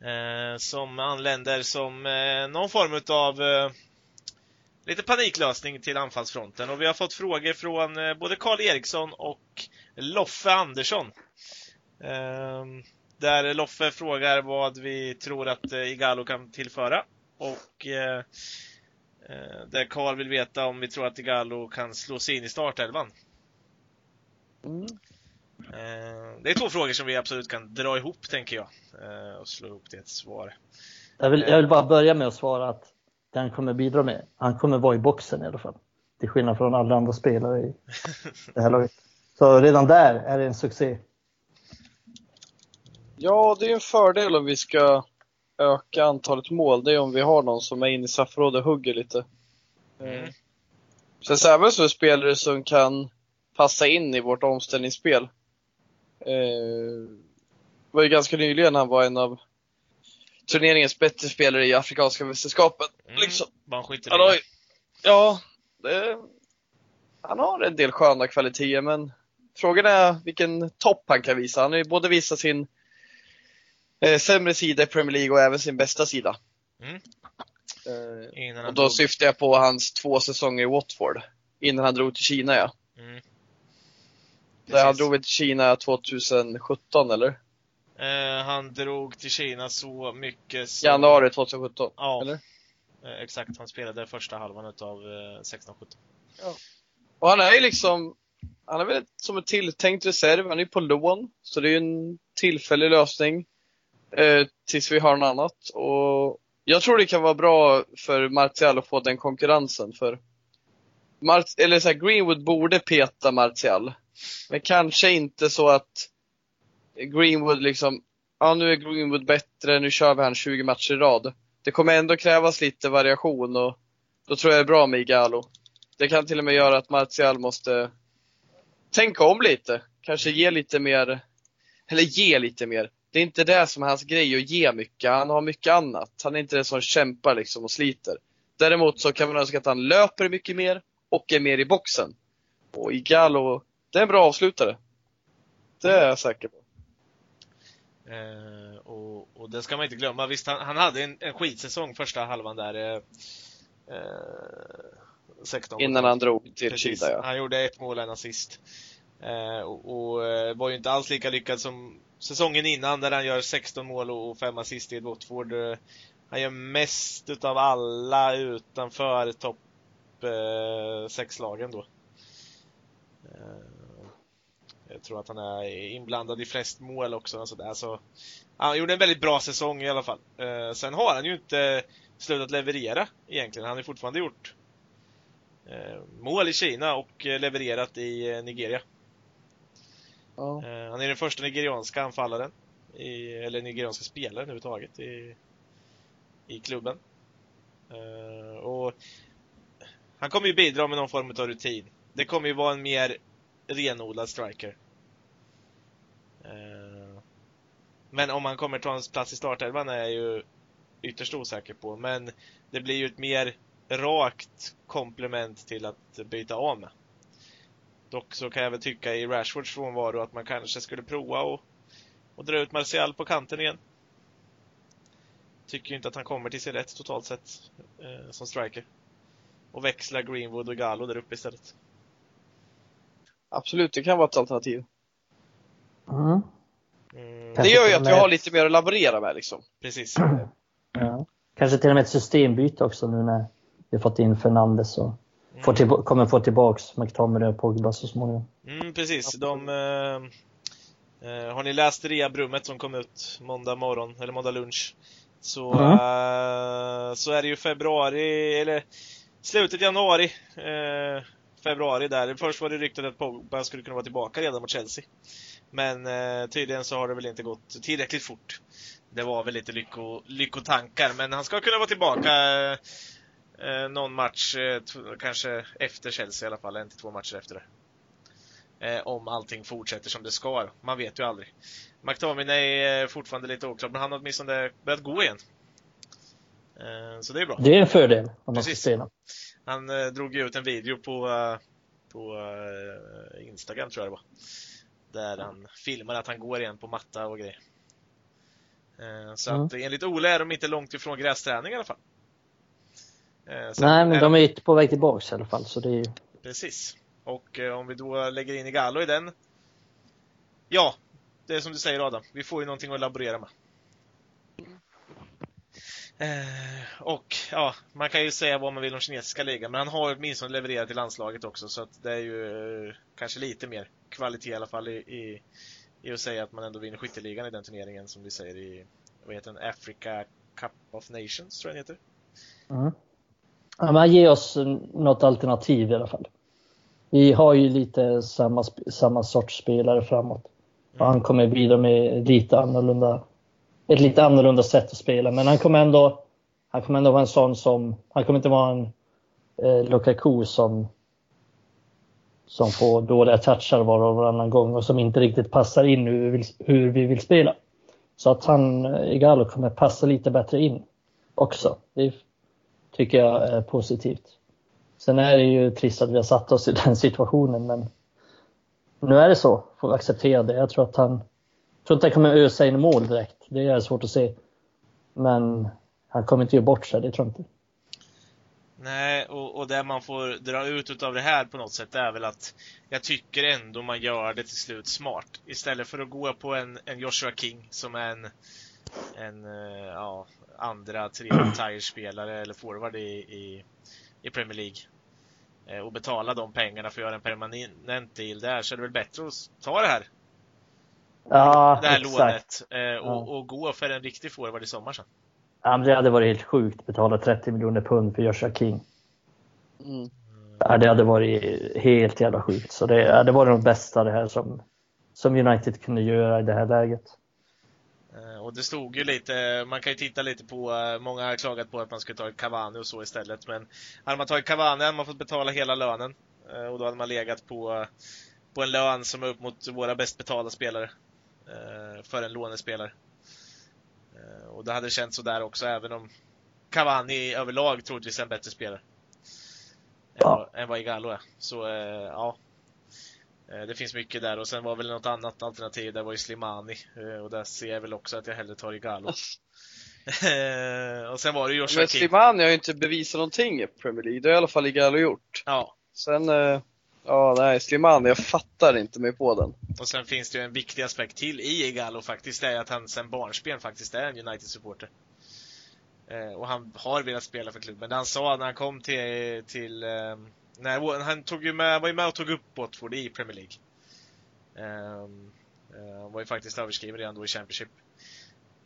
Eh, som anländer som någon form av lite paniklösning till anfallsfronten och vi har fått frågor från både Karl Eriksson och Loffe Andersson. Ehm, där Loffe frågar vad vi tror att eh, Igalo kan tillföra och eh, där Karl vill veta om vi tror att Igalo kan slå sig in i startelvan. Mm. Det är två frågor som vi absolut kan dra ihop, tänker jag, och slå ihop till ett svar. Jag vill, jag vill bara börja med att svara att han kommer bidra med, han kommer vara i boxen i alla fall. Till skillnad från alla andra spelare i det här laget. Så redan där är det en succé. Ja, det är en fördel om vi ska öka antalet mål. Det är om vi har någon som är inne i straffområdet och hugger lite. Mm. Sen så även så är spelare som kan passa in i vårt omställningsspel. Eh, var ju ganska nyligen han var en av turneringens bättre spelare i Afrikanska mästerskapet. Mm, liksom. han har, Ja, det, han har en del sköna kvaliteter men frågan är vilken topp han kan visa. Han har ju både visat sin eh, sämre sida i Premier League och även sin bästa sida. Mm. Eh, och då syftar jag på hans två säsonger i Watford. Innan han drog till Kina ja. Mm. Där han drog till Kina 2017 eller? Eh, han drog till Kina så mycket så... Januari 2017? Ja. Eller? Eh, exakt, han spelade första halvan utav eh, 16-17. Ja. Och han är ju liksom, han är väl som en tilltänkt reserv, han är ju på lån. Så det är ju en tillfällig lösning. Eh, tills vi har något annat. Och jag tror det kan vara bra för Martial att få den konkurrensen. För Mar eller så här, Greenwood borde peta Martial. Men kanske inte så att Greenwood liksom, ja nu är Greenwood bättre, nu kör vi han 20 matcher i rad. Det kommer ändå krävas lite variation och då tror jag det är bra med Igalo. Det kan till och med göra att Martial måste tänka om lite. Kanske ge lite mer, eller ge lite mer. Det är inte det som är hans grej att ge mycket. Han har mycket annat. Han är inte den som kämpar liksom och sliter. Däremot så kan man önska att han löper mycket mer och är mer i boxen. Och Igalo, det är en bra avslutare. Det är jag säker på. Eh, och, och det ska man inte glömma. Visst, han, han hade en, en skitsäsong första halvan där. Eh, 16 Innan han drog till Kina, ja. Han gjorde ett mål, en assist. Eh, och, och eh, var ju inte alls lika lyckad som säsongen innan där han gör 16 mål och 5 assist i Watford. Eh, han gör mest utav alla utanför topp eh, 6-lagen då. Eh, jag tror att han är inblandad i flest mål också. Alltså och sådär. Så, han gjorde en väldigt bra säsong i alla fall. Sen har han ju inte slutat leverera egentligen. Han har fortfarande gjort mål i Kina och levererat i Nigeria. Ja. Eh, han är den första nigerianska anfallaren, i, eller nigerianska spelaren överhuvudtaget i, i klubben. Eh, och han kommer ju bidra med någon form av rutin. Det kommer ju vara en mer renodlad striker. Eh, men om han kommer ta hans plats i startelvan är jag ju ytterst osäker på. Men det blir ju ett mer rakt komplement till att byta av med. Dock så kan jag väl tycka i Rashfords frånvaro att man kanske skulle prova och, och dra ut Martial på kanten igen. Tycker ju inte att han kommer till sin rätt totalt sett eh, som striker. Och växla Greenwood och Gallo där uppe istället. Absolut, det kan vara ett alternativ. Mm. Mm. Det gör ju att vi har lite mer att laborera med liksom. Precis. Ja. Kanske till och med ett systembyte också nu när vi fått in Fernandes och. Får till, kommer få tillbaks McTominay och Pogba så småningom. Mm, precis. De, eh, eh, har ni läst reabrummet som kom ut måndag morgon, eller måndag lunch? Så, mm. eh, så är det ju februari, eller slutet januari, eh, februari där. Först var det ryktet att Pogba skulle kunna vara tillbaka redan mot Chelsea. Men eh, tydligen så har det väl inte gått tillräckligt fort. Det var väl lite lycko, lyckotankar, men han ska kunna vara tillbaka eh, någon match, eh, kanske efter Chelsea i alla fall, en till två matcher efter det. Eh, om allting fortsätter som det ska. Man vet ju aldrig. McTominay är fortfarande lite oklart, men han har åtminstone börjat gå igen. Eh, så det är bra. Det är en fördel om man ska spela. Han eh, drog ju ut en video på, eh, på Instagram tror jag det var där han filmar att han går igen på matta och grejer. Så mm. att enligt Ole är de inte långt ifrån grästräning i alla fall. Eh, sen Nej, men de är ju på väg tillbaks i alla fall, så det är ju... Precis. Och eh, om vi då lägger in Igalo i den. Ja, det är som du säger Adam. Vi får ju någonting att laborera med. Eh, och ja, man kan ju säga vad man vill om kinesiska ligan, men han har åtminstone levererat i landslaget också, så att det är ju eh, kanske lite mer kvalitet i alla fall i, i, i att säga att man ändå vinner skytteligan i den turneringen som vi säger i, vad heter den, Africa Cup of Nations, tror jag den heter. Mm. Ja, men ge oss något alternativ i alla fall. Vi har ju lite samma, samma sorts spelare framåt. Och han kommer bidra med lite annorlunda, ett lite annorlunda sätt att spela. Men han kommer ändå, han kommer ändå vara en sån som, han kommer inte vara en eh, Lukaku som, som får dåliga touchar var och varannan gång och som inte riktigt passar in hur vi vill, hur vi vill spela. Så att han, eh, Igalo kommer passa lite bättre in också. Det tycker jag är positivt. Sen är det ju trist att vi har satt oss i den situationen, men nu är det så. Får vi acceptera det. Jag tror att han, jag tror inte han kommer ösa in mål direkt. Det är svårt att se. Men han kommer inte göra bort sig, det tror jag inte. Nej, och, och det man får dra ut utav det här på något sätt är väl att jag tycker ändå man gör det till slut smart. Istället för att gå på en, en Joshua King som är en, en eh, ja, andra, tredje tire-spelare eller forward i, i, i Premier League. Eh, Och betala de pengarna för att göra en permanent deal där så är det väl bättre att ta det här, Ja, det här exakt. lånet eh, och, och gå för en riktig forward i sommar sen. Ja, men det hade varit helt sjukt att betala 30 miljoner pund för Joshua King. Mm. Ja, det hade varit helt jävla sjukt. Så det, ja, det var det bästa det här som, som United kunde göra i det här läget. Eh, Och det stod ju lite, man kan ju titta lite på, eh, många har klagat på att man skulle ta Cavani och så istället, men hade man tagit Cavani hade man fått betala hela lönen eh, och då hade man legat på, på en lön som är upp mot våra bäst betalda spelare för en lånespelare. Och det hade känts sådär också, även om Cavani överlag troligtvis är en bättre spelare. Ja. än vad Igalo är. Så ja, Det finns mycket där och sen var väl något annat alternativ, där var ju Slimani eh, och där ser jag väl också att jag hellre tar Igalo. Eh, och sen var det Joshua Men King. Slimani har ju inte bevisat någonting i Premier League. Det har i alla fall Igalo gjort. Ja, Sen, eh, ja nej, Slimani, jag fattar inte mig på den. och sen finns det ju en viktig aspekt till i Igalo faktiskt, det är att han sen barnsben faktiskt är en United-supporter. Eh, och han har velat spela för klubben. Det han sa när han kom till, till när, han tog ju med, var ju med och tog upp Watford i Premier League. Eh, Han var ju faktiskt överskriven redan då i Championship.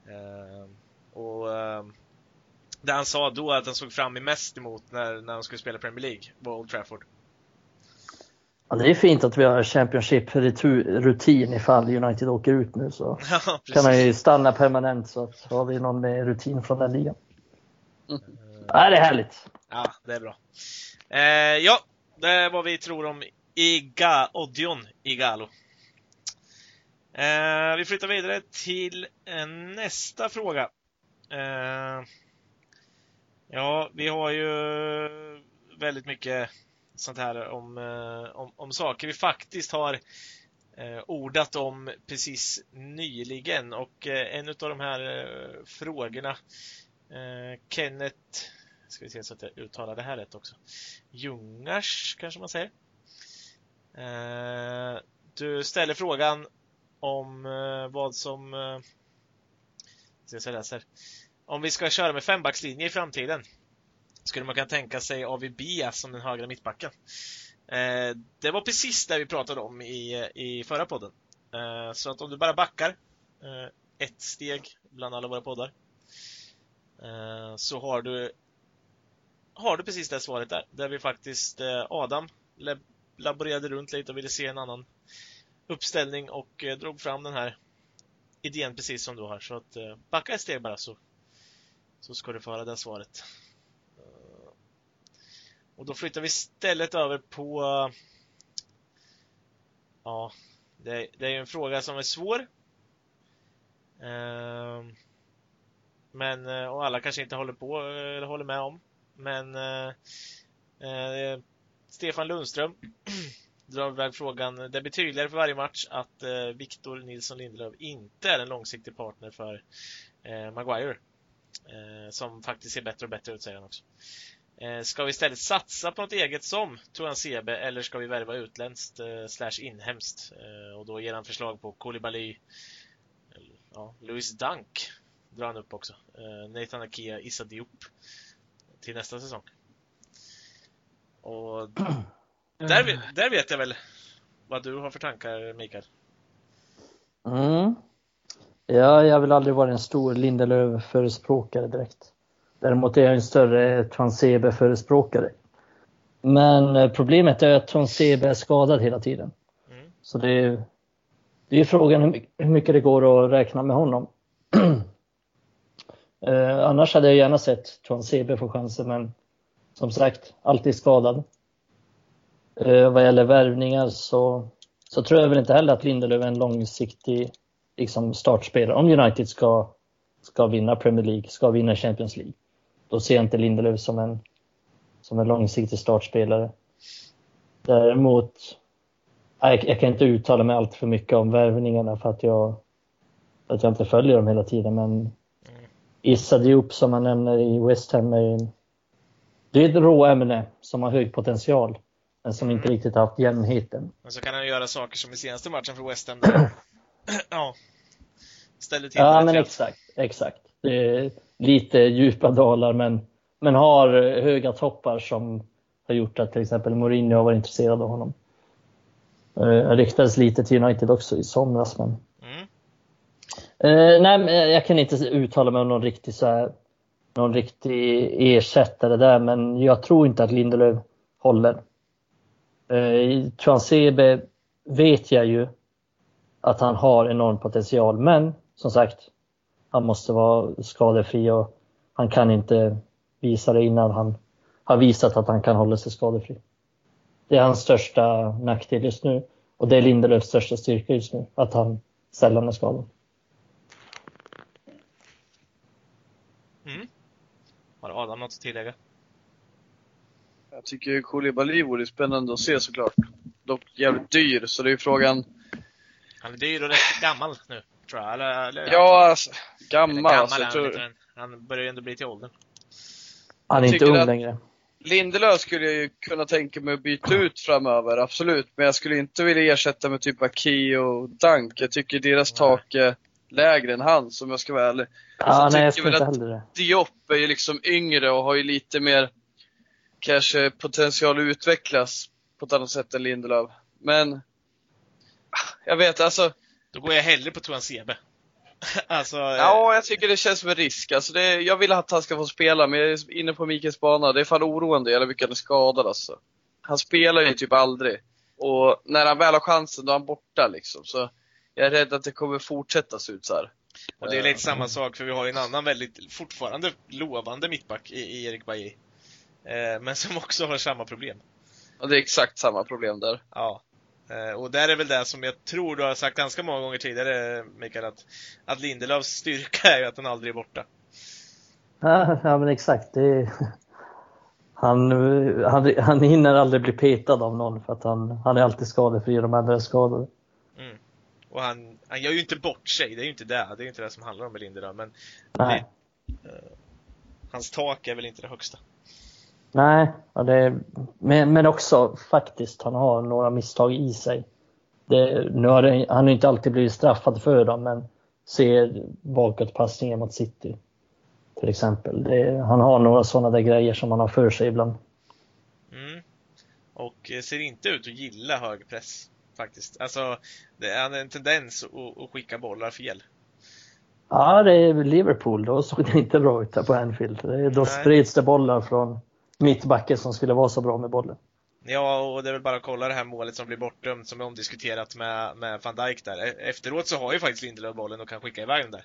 Ehm, och ehm, det han sa då att han såg fram mest emot när, när han skulle spela Premier League var Old Trafford. Ja, det är fint att vi har Championship-rutin ifall United åker ut nu. Så Ja, kan han ju stanna permanent så att har vi någon med rutin från den ligan. Ehm, Ja, det är härligt. Ja, det är bra. Eh, ja, det är vad vi tror om Iga, Odion Igalo. Eh, vi flyttar vidare till eh, nästa fråga. Eh, ja, vi har ju väldigt mycket sånt här om, eh, om, om saker vi faktiskt har eh, ordat om precis nyligen och eh, en av de här eh, frågorna eh, Kenneth Ska vi se så att jag uttalar det här rätt också. Ljungars kanske man säger. Eh, du ställer frågan om eh, vad som... Eh, jag läser. Om vi ska köra med fembackslinje i framtiden skulle man kunna tänka sig AVB som den högra mittbacken. Eh, det var precis det vi pratade om i, i förra podden. Eh, så att om du bara backar eh, ett steg bland alla våra poddar eh, så har du har du precis det svaret där. Där vi faktiskt, eh, Adam laborerade runt lite och ville se en annan uppställning och eh, drog fram den här idén precis som du har. Så att eh, backa ett steg bara så, så ska du få höra det svaret. Eh, och då flyttar vi istället över på Ja, det, det är ju en fråga som är svår. Eh, men, eh, och alla kanske inte håller på eller håller med om. Men eh, eh, Stefan Lundström drar iväg frågan. Det blir tydligare för varje match att eh, Victor Nilsson Lindelöf inte är en långsiktig partner för eh, Maguire. Eh, som faktiskt ser bättre och bättre ut, säger han också. Eh, ska vi istället satsa på något eget som Toran Sebe eller ska vi värva utländskt eh, slash inhemskt? Eh, och då ger han förslag på Koulibaly, ja, Louis Dunk drar han upp också. Eh, Nathan Akia, Issa Diop till nästa säsong. Och där, vet- där vet jag väl vad du har för tankar Mikael. Mm. Ja, jag vill aldrig vara en stor Lindelöf-förespråkare direkt. Däremot är jag en större Transebe-förespråkare. Men eh, problemet är att Transebe är skadad hela tiden. Mm. Så det är, det är frågan hur mycket det går att räkna med honom eh, annars hade jag gärna sett Transebe få chansen, men som sagt, alltid skadad. Eh, vad gäller värvningar så, så tror jag väl inte heller att Lindelöf är en långsiktig liksom, startspelare. Om United ska, ska vinna Premier League, ska vinna Champions League, då ser jag inte Lindelöf som en, som en långsiktig startspelare. Däremot, jag, jag kan inte uttala mig allt för mycket om värvningarna för att jag, för att jag inte följer dem hela tiden. Men Issa Diop som man nämner i West Ham är, det är ett råämne som har hög potential, men som inte Mm. riktigt haft jämnheten. Men så kan han göra saker som i senaste matchen för West Ham där ja, ställde till Ja, men rätt. exakt. exakt. Lite djupa dalar, men, men har höga toppar som har gjort att till exempel Mourinho har varit intresserad av honom. Eh, ryktades lite till United också i somras, men. Eh, nej, jag kan inte uttala mig om någon riktig, så här, någon riktig ersättare där, men jag tror inte att Lindelöf håller. Eh, I Transebe vet jag ju att han har enorm potential, men som sagt, han måste vara skadefri och han kan inte visa det innan han har visat att han kan hålla sig skadefri. Det är hans största nackdel just nu och det är Lindelöfs största styrka just nu, att han sällan är skadad. Mm. Har Adam något att tillägga? Jag tycker Koulibaly vore spännande att se såklart. Dock jävligt dyr, så det är ju frågan. Han är dyr och rätt gammal nu, tror jag. Eller, eller, Ja, alltså, eller gammal, gammal alltså. är Jag han tror, han börjar ju ändå bli till åldern. Han är Jag inte ung längre. Lindelöf skulle jag ju kunna tänka mig att byta ut framöver, absolut. Men jag skulle inte vilja ersätta med typ Aki och Dunk. Jag tycker deras Nej. tak är lägre än hans, om jag ska vara ärlig. Ja, så nej, jag tycker tror väl inte att- det. Diop är ju liksom yngre och har ju lite mer kanske potential att utvecklas på ett annat sätt än Lindelöf. Men jag vet, alltså. Då går jag hellre på Tuan Sebe. alltså, Ja, jag tycker det känns som en risk. Alltså det, jag vill att han ska få spela, men jag är inne på Mikaels bana. Det är fan oroande jävla mycket han är skadad alltså. Han spelar ju typ aldrig. Och när han väl har chansen, då är han borta liksom. Så jag är rädd att det kommer fortsätta se ut så här. och det är lite samma sak, för vi har ju en annan väldigt, fortfarande lovande mittback i, i Erik Bailly. Eh, men som också har samma problem. Och det är exakt samma problem där. Ja. Eh, Och där är väl det som jag tror du har sagt ganska många gånger tidigare, Mikael, att, att Lindelöfs styrka är ju att han aldrig är borta. Ja, ja men exakt. Det är... han, han, han hinner aldrig bli petad av någon för att han, han är alltid skadefri och de andra är skadade. Och han, han gör ju inte bort sig, det är ju inte det. Det är ju inte det som handlar om Lindelöf, men Nej, hans tak är väl inte det högsta. Nej ja, det men, men också faktiskt, han har några misstag i sig. Det, nu har det, han har inte alltid blivit straffad för dem, men ser bakåtpassningen mot City till exempel. Det, han har några sådana där grejer som han har för sig ibland. Mm. Och eh, ser inte ut att gilla hög press, faktiskt. Alltså, det, han har en tendens att, att skicka bollar fel. Ja, det är Liverpool. Då såg det inte bra ut där på Anfield. Då Nej. sprids det bollar från mittbacken som skulle vara så bra med bollen. Ja, och det är väl bara att kolla det här målet som blir bortdömt, som är omdiskuterat med, med van Dijk där. E- Efteråt så har ju faktiskt Lindelöf bollen och kan skicka iväg den där.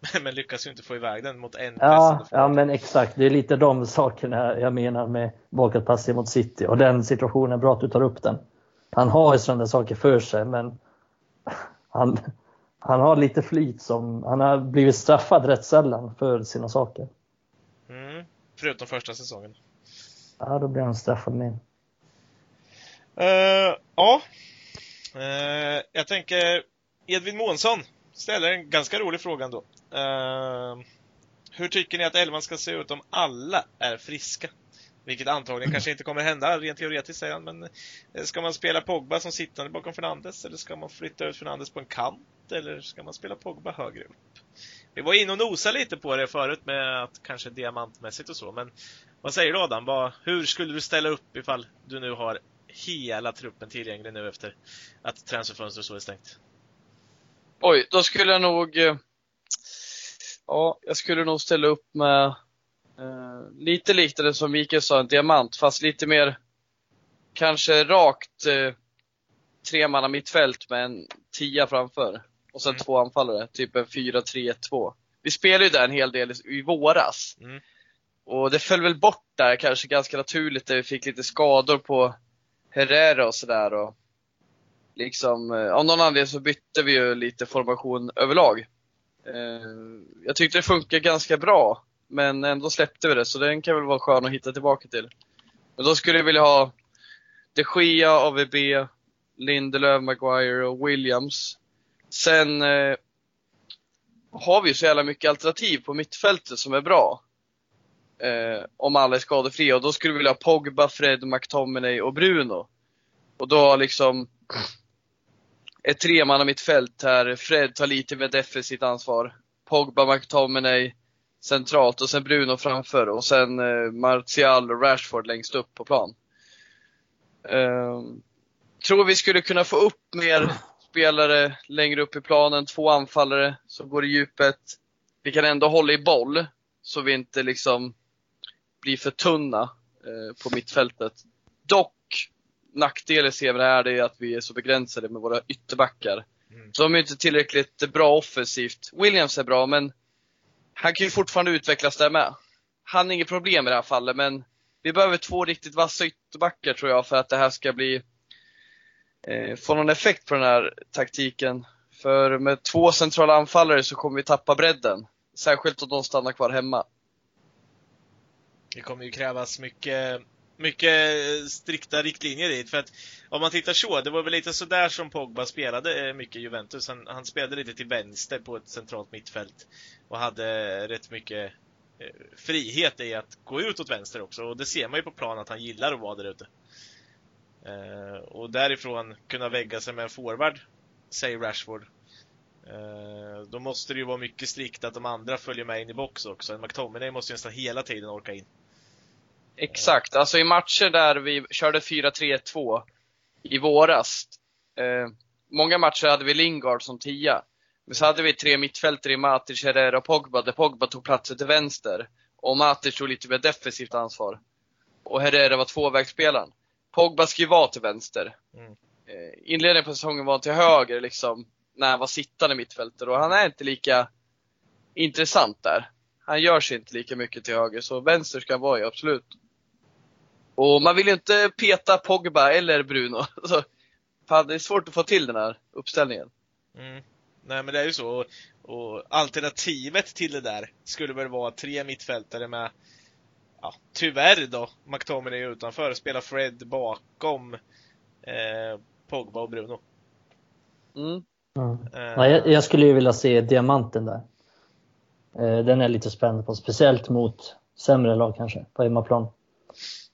Men, men lyckas ju inte få iväg den mot en Ja, ja, men exakt. Det är lite de sakerna jag menar med bakåtpassning mot City. Och den situationen, bra att du tar upp den. Han har ju sådana saker för sig, men han, han har lite flyt som... Han har blivit straffad rätt sällan för sina saker. Mm. Förutom första säsongen. Ja, då blir han straffad med. Eh, ja. Eh, jag tänker Edvin Månsson ställer en ganska rolig fråga ändå. Uh, hur tycker ni att elvan ska se ut om alla är friska? Vilket antagligen kanske inte kommer hända, rent teoretiskt säger han. Men eh, ska man spela Pogba som sittande bakom Fernandes eller ska man flytta ut Fernandes på en kant? Eller ska man spela Pogba högre upp? Vi var inne och nosade lite på det förut med att kanske diamantmässigt och så, men vad säger du Adam? Vad, hur skulle du ställa upp ifall du nu har hela truppen tillgänglig nu efter att transferfönstret så är stängt? Oj, då skulle jag nog eh, Ja, jag skulle nog ställa upp med eh, lite liknande som Mikael sa, en diamant, fast lite mer kanske rakt eh, tremanna mittfält med en tia framför. Och sen mm. två anfallare, typ en 4-3-2. Vi spelade ju där en hel del i våras. Mm. Och det föll väl bort där kanske ganska naturligt där vi fick lite skador på Herrera och sådär. Och liksom, eh, av någon anledning så bytte vi ju lite formation överlag. Jag tyckte det funkade ganska bra, men ändå släppte vi det, så den kan väl vara skön att hitta tillbaka till. Men då skulle jag vilja ha de Gia, AVB, Lindelöf, Maguire och Williams. Sen eh, har vi ju så jävla mycket alternativ på mittfältet som är bra. Eh, om alla är skadefria. Och då skulle vi vilja ha Pogba, Fred, McTominay och Bruno. Och då liksom ett tremanna mittfält här. Fred tar lite mer defensivt ansvar. Pogba, McTominay centralt och sen Bruno framför och sen eh, Martial och Rashford längst upp på plan. Eh, tror vi skulle kunna få upp mer spelare längre upp i planen, två anfallare som går i djupet. Vi kan ändå hålla i boll så vi inte liksom blir för tunna eh, på mittfältet. Dock nackdelen ser vi här är att vi är så begränsade med våra ytterbackar. Mm. Så de är inte tillräckligt bra offensivt. Williams är bra, men han kan ju fortfarande utvecklas där med. Han är inget problem i det här fallet, men vi behöver två riktigt vassa ytterbackar tror jag för att det här ska bli eh, få någon effekt på den här taktiken. För med två centrala anfallare så kommer vi tappa bredden. Särskilt om de stannar kvar hemma. Det kommer ju krävas mycket mycket strikta riktlinjer dit. För att om man tittar så, det var väl lite sådär som Pogba spelade eh, mycket i Juventus. Han, han spelade lite till vänster på ett centralt mittfält och hade rätt mycket eh, frihet i att gå ut åt vänster också. Och det ser man ju på plan att han gillar att vara där ute. Eh, och därifrån kunna vägga sig med en forward, säger Rashford. Eh, då måste det ju vara mycket strikt att de andra följer med in i box också. En McTominay måste ju nästan hela tiden orka in. Exakt, alltså i matcher där vi körde 4-3-2 i våras. Eh, många matcher hade vi Lingard som tia. Men så hade vi tre mittfältare i Matic, Herrera och Pogba, där Pogba tog platsen till vänster. Och Matic tog lite mer defensivt ansvar. Och Herrera var tvåvägsspelaren. Pogba ska ju vara till vänster. Mm. Eh, inledningen på säsongen var han till höger liksom, när han var sittande mittfältare. Och han är inte lika intressant där. Han gör sig inte lika mycket till höger, så vänster ska han vara i, absolut. Och man vill ju inte peta Pogba eller Bruno. Så, fan, det är svårt att få till den här uppställningen. Mm. Nej men det är ju så. Och, och, alternativet till det där skulle väl vara tre mittfältare med, ja, tyvärr då, McTominay utanför, spela Fred bakom eh, Pogba och Bruno. Mm. Mm. Uh, Nej, jag, jag, skulle ju vilja se diamanten där. Eh, den är lite spänd på, speciellt mot sämre lag kanske, på hemmaplan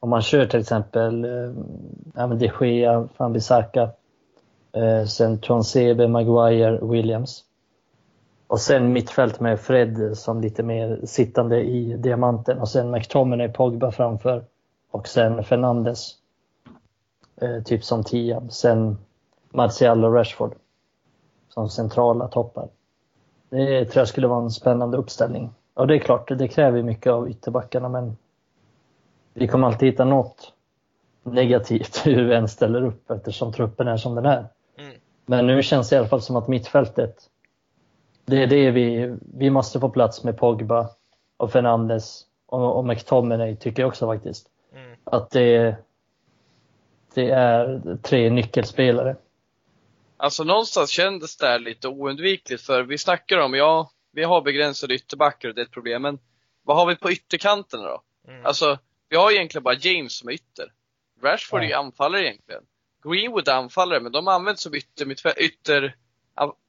om man kör till exempel eh, de Gea, Van Bissaka, eh, sen Transebe, Maguire, Williams. Och sen mittfält med Fred som lite mer sittande i diamanten och sen McTominay, Pogba framför och sen Fernandes. Eh, typ som tia. Sen Martial och Rashford som centrala toppar. Det tror jag skulle vara en spännande uppställning. Och det är klart, det kräver mycket av ytterbackarna men vi kommer alltid hitta något negativt hur vi än ställer upp eftersom truppen är som den är. Men nu känns det i alla fall som att mittfältet, det är det vi, vi måste få plats med Pogba och Fernandes och, och McTominay tycker jag också faktiskt. Mm. Att det, det är tre nyckelspelare. Alltså någonstans kändes det lite oundvikligt för vi snackar om, ja, vi har begränsade ytterbackar och det är ett problem, men vad har vi på ytterkanterna då? Mm. Alltså, vi har egentligen bara James som är ytter. Rashford ja. är ju anfallare egentligen. Greenwood är anfallare, men de används som ytter, ytter,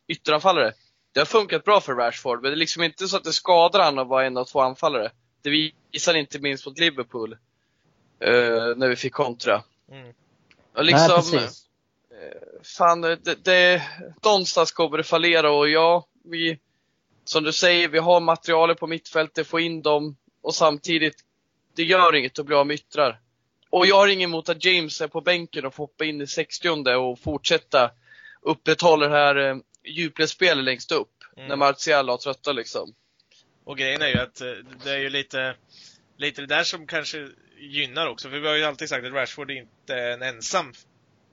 ytteranfallare. Det har funkat bra för Rashford, men det är liksom inte så att det skadar han att vara en av två anfallare. Det visar inte minst mot Liverpool. eh, när vi fick kontra. Mm. Och liksom, Nej, precis. fan, det, det, någonstans kommer det fallera och ja, vi, som du säger, vi har materialet på mittfältet, få in dem och samtidigt, det gör inget att bli av med yttrar. Och jag har inget emot att James är på bänken och får hoppa in i 60 och fortsätta upprätthålla det här eh, djupledsspelet längst upp. Mm. När Martial har trötta liksom. Och grejen är ju att eh, det är ju lite, lite det där som kanske gynnar också. För vi har ju alltid sagt att Rashford är inte en ensam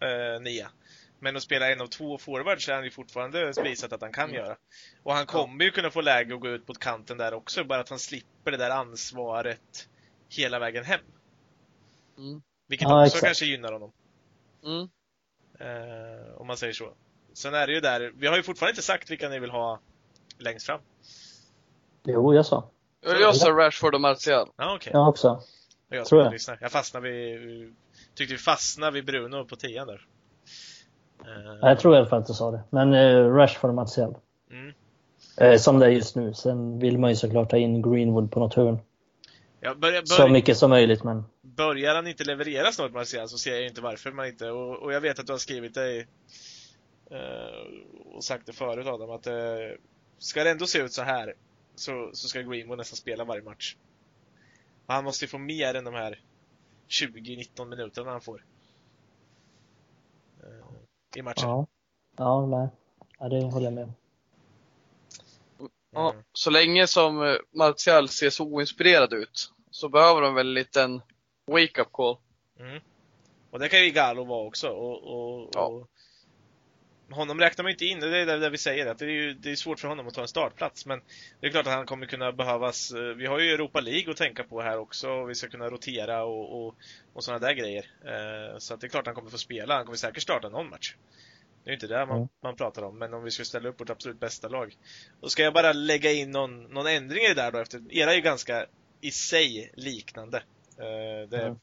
eh, nia. Men att spela en av två forwards är han ju fortfarande visat att han kan göra. Och han kommer ju kunna få läge att gå ut mot kanten där också, bara att han slipper det där ansvaret hela vägen hem. Mm. Vilket Ja, också exakt. kanske gynnar honom. Mm. Eh, om man säger så. Sen är det ju där, vi har ju fortfarande inte sagt vilka ni vill ha längst fram. Jo, jag sa. Jag sa Rashford och Martial. Ja, okej. Jag också. Jag Tror jag. lyssnar. Jag fastnade vid, tyckte vi fastnade vid Bruno på tian där. Eh, Jag tror i alla fall att du sa det. Men eh, Rashford och Martial. Mm. Eh, som det är just nu. Sen vill man ju såklart ta in Greenwood på något hörn. Ja, börjar, Så börj, mycket som möjligt, men börjar han inte leverera snart Martial så ser jag inte varför man inte, och, och jag vet att du har skrivit i, eh, och sagt det förut Adam, att eh, ska det ändå se ut så här så, så ska Greenwood nästan spela varje match. Och han måste ju få mer än de här 20-19 minuterna han får. Eh, I matchen. ja. Ja, nej. Ja, det håller jag med om. Ja, Mm. så länge som eh, Martial ser så oinspirerad ut så behöver de väl en liten wake-up call. Mm. Och det kan ju Igalo vara också. Och, och, Ja. och honom räknar man inte in, det är det vi säger, att det är, ju, det är svårt för honom att ta en startplats. Men det är klart att han kommer kunna behövas. eh, Vi har ju Europa League att tänka på här också, och vi ska kunna rotera och, och, och sådana där grejer. Eh, Så det är klart att han kommer få spela, han kommer säkert starta någon match. Det är inte det man, Mm. man pratar om, men om vi ska ställa upp vårt absolut bästa lag. Då ska jag bara lägga in någon, någon ändring i det där då, efter, era är ju ganska i sig liknande. Eh, Det är Mm.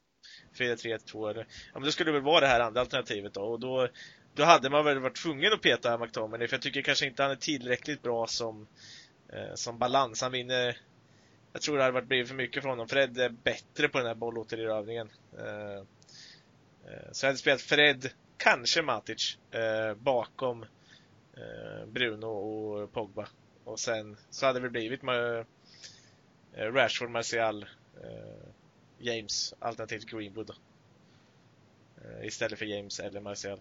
4-3-2 eller, ja men det skulle väl vara det här andra alternativet då och då, då hade man väl varit tvungen att peta McTominay för jag tycker kanske inte han är tillräckligt bra som, eh, som balans. Han vinner, jag tror det hade varit blivit för mycket för honom. Fred är bättre på den här bollåtererövringen. Eh, eh, så jag hade spelat Fred, kanske Matic, eh, bakom eh, Bruno och Pogba. Och sen så hade det blivit med eh, Rashford, Martial, eh, James alternativt Greenwood då. Eh, Istället för James eller Martial.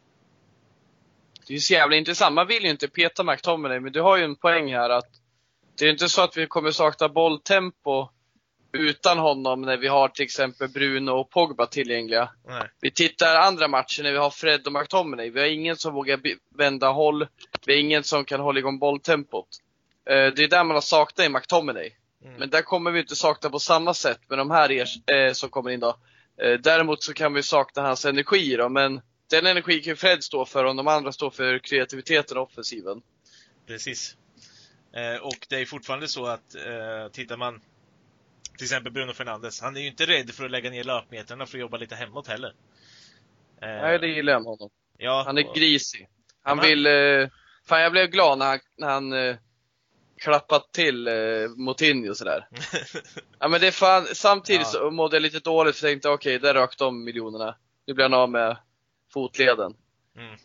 Det är ju så jävla intressant. Man vill ju inte peta McTominay, men du har ju en poäng här att det är inte så att vi kommer sakna bolltempo utan honom när vi har till exempel Bruno och Pogba tillgängliga. Nej. Vi tittar andra matcher när vi har Fred och McTominay. Vi har ingen som vågar vända håll. Vi har ingen som kan hålla igång bolltempot. Eh, Det är där man har saknat i McTominay. Mm. Men där kommer vi inte sakna på samma sätt med de här ers- eh, som kommer in då. Eh, däremot så kan vi sakna hans energi då, men den energi kan ju Fred stå för om de andra står för kreativiteten och offensiven. Precis. Och det är fortfarande så att eh, tittar man till exempel Bruno Fernandes, han är ju inte rädd för att lägga ner löpmetrarna för att jobba lite hemåt heller. Eh, Nej, det gillar jag med honom. ja, Han är och- grisig. Han Men- vill... Eh, fan, jag blev glad när han, när han eh, klappat till eh, Moutinho sådär. Ja, men det är fan, samtidigt Ja. så mådde jag lite dåligt för jag tänkte okej, där rök de miljonerna. Nu blir han av med fotleden. Mm.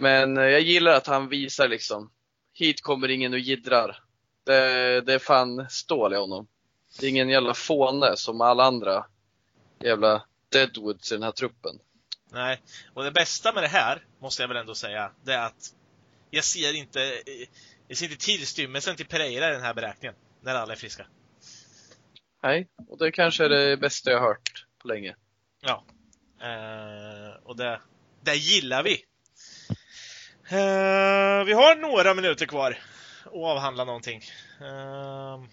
Men eh, jag gillar att han visar liksom, hit kommer ingen och jiddrar. Det, det är fan stål i honom. Det är ingen jävla fåne som alla andra jävla deadwoods i den här truppen. Nej, och det bästa med det här, måste jag väl ändå säga, det är att jag ser inte, jag ser inte tillstymmelsen till Pereira i den här beräkningen, när alla är friska. Nej, och det kanske är det bästa jag har hört på länge. Ja. Eh, och det, det gillar vi. Eh, vi har några minuter kvar att avhandla någonting. Eh,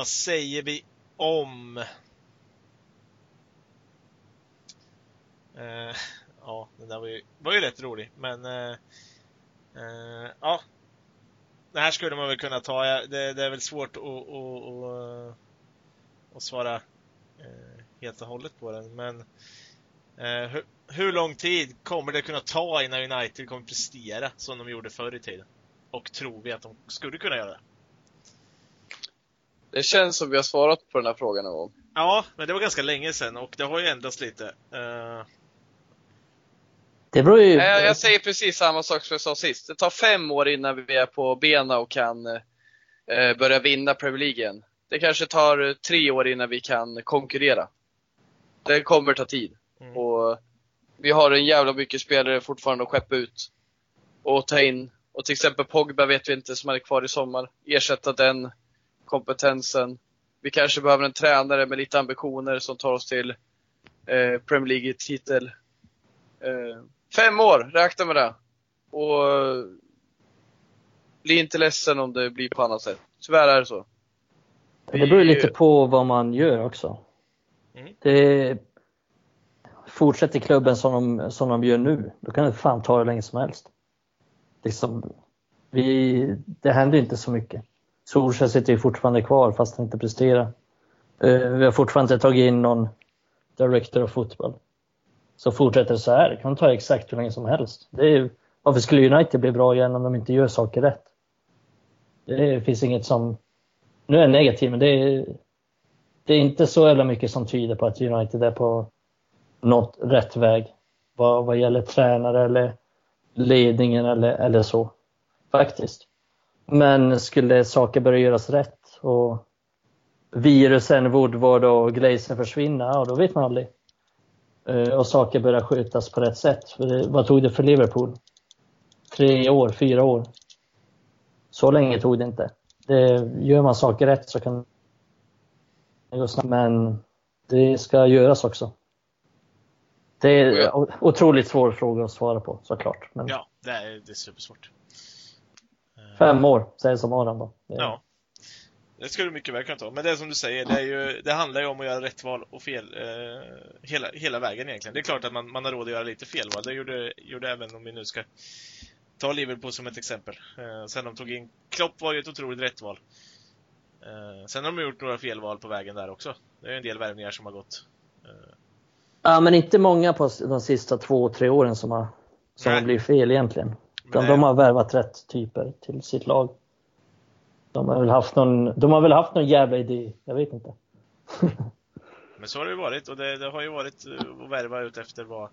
vad säger vi om... Eh, ja, den där var ju, var ju rätt rolig, men... Eh, eh, ja. Det här skulle man väl kunna ta. Det, det är väl svårt att, att, att, att svara eh, helt och hållet på den. Men eh, hur, hur lång tid kommer det kunna ta innan United kommer prestera som de gjorde förr i tiden? Och tror vi att de skulle kunna göra det? Det känns som vi har svarat på den här frågan någon gång. Ja, men det var ganska länge sedan och det har ju ändrats lite. Uh... Det beror ju... Jag, jag säger precis samma sak som jag sa sist. Det tar fem år innan vi är på benen och kan eh, börja vinna Premier League igen. Det kanske tar tre år innan vi kan konkurrera. Det kommer ta tid. Mm. Och vi har en jävla mycket spelare fortfarande att skeppa ut och ta in. Och till exempel Pogba vet vi inte som är kvar i sommar. Ersätta den kompetensen. Vi kanske behöver en tränare med lite ambitioner som tar oss till eh, Premier League-titel. Eh, fem år, räkna med det. Och bli inte ledsen om det blir på annat sätt. Tyvärr är det så. Det beror lite på vad man gör också. Mm. Det, fortsätter klubben som de, som de gör nu, då kan det fan ta hur länge som helst. Liksom, vi, det händer inte så mycket. Solskjaer sitter ju fortfarande kvar fast han inte presterar. Eh, vi har fortfarande inte tagit in någon director of fotboll. Så fortsätter det så här, det kan ta exakt hur länge som helst. Det är, varför skulle United bli bra igen om de inte gör saker rätt? Det finns inget som... Nu är jag negativ, men det är, det är inte så jävla mycket som tyder på att United är på något rätt väg. Vad, vad gäller tränare eller ledningen eller, eller så. Faktiskt. Men skulle saker börja göras rätt och virusen, Woodward och Glazer försvinna, ja då vet man aldrig. Eh, och saker börjar skötas på rätt sätt. För det, vad tog det för Liverpool? Tre år, fyra år? Så länge tog det inte. Det, gör man saker rätt så kan det gå snabbt. Men det ska göras också. Det är en otroligt svår fråga att svara på såklart. Men... Ja, det är, det är supersvårt. Fem år, säger som Adam då. Ja. Det skulle du mycket väl kunna ta. Men det är som du säger, det, är ju, det handlar ju om att göra rätt val och fel eh, hela, hela vägen egentligen. Det är klart att man, man har råd att göra lite fel val. Det gjorde, gjorde även om vi nu ska ta Liverpool som ett exempel. Eh, sen de tog in Klopp var ju ett otroligt rätt val. Eh, sen har de gjort några felval på vägen där också. Det är en del värvningar som har gått. Eh, Ja, men inte många på de sista två, tre åren som har, som har blivit fel egentligen. Utan de har värvat rätt typer till sitt lag. De har väl haft någon, de har väl haft någon jävla idé, jag vet inte. men så har det ju varit och det, det har ju varit att värva ut efter vad,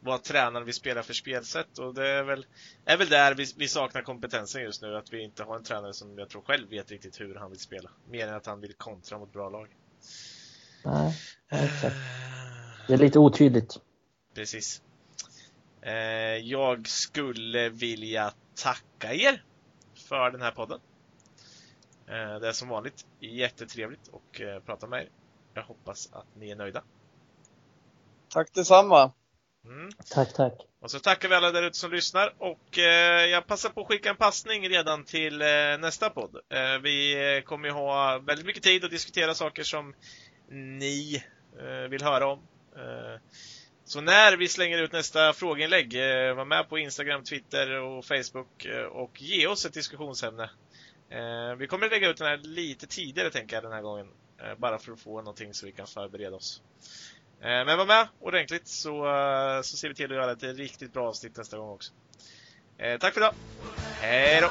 vad tränaren vill spela för spelsätt och det är väl, är väl där vi, vi, saknar kompetensen just nu, att vi inte har en tränare som jag tror själv vet riktigt hur han vill spela. Mer än att han vill kontra mot bra lag. Nej, exakt. Det är lite otydligt. Precis. Eh, jag skulle vilja tacka er för den här podden. Eh, det är som vanligt jättetrevligt att eh, prata med er. Jag hoppas att ni är nöjda. Tack detsamma! Mm. Tack, tack! Och så tackar vi alla där ute som lyssnar och eh, jag passar på att skicka en passning redan till eh, nästa podd. Eh, vi kommer ju ha väldigt mycket tid att diskutera saker som ni vill höra om Eh, så när vi slänger ut nästa frågeinlägg, eh, var med på Instagram, Twitter och Facebook eh, och ge oss ett diskussionsämne. Eh, vi kommer att lägga ut den här lite tidigare tänker jag den här gången. Bara för att få någonting så vi kan förbereda oss. Men var med ordentligt så, så ser vi till att göra ett riktigt bra avsnitt nästa gång också. Tack för idag! Hej då!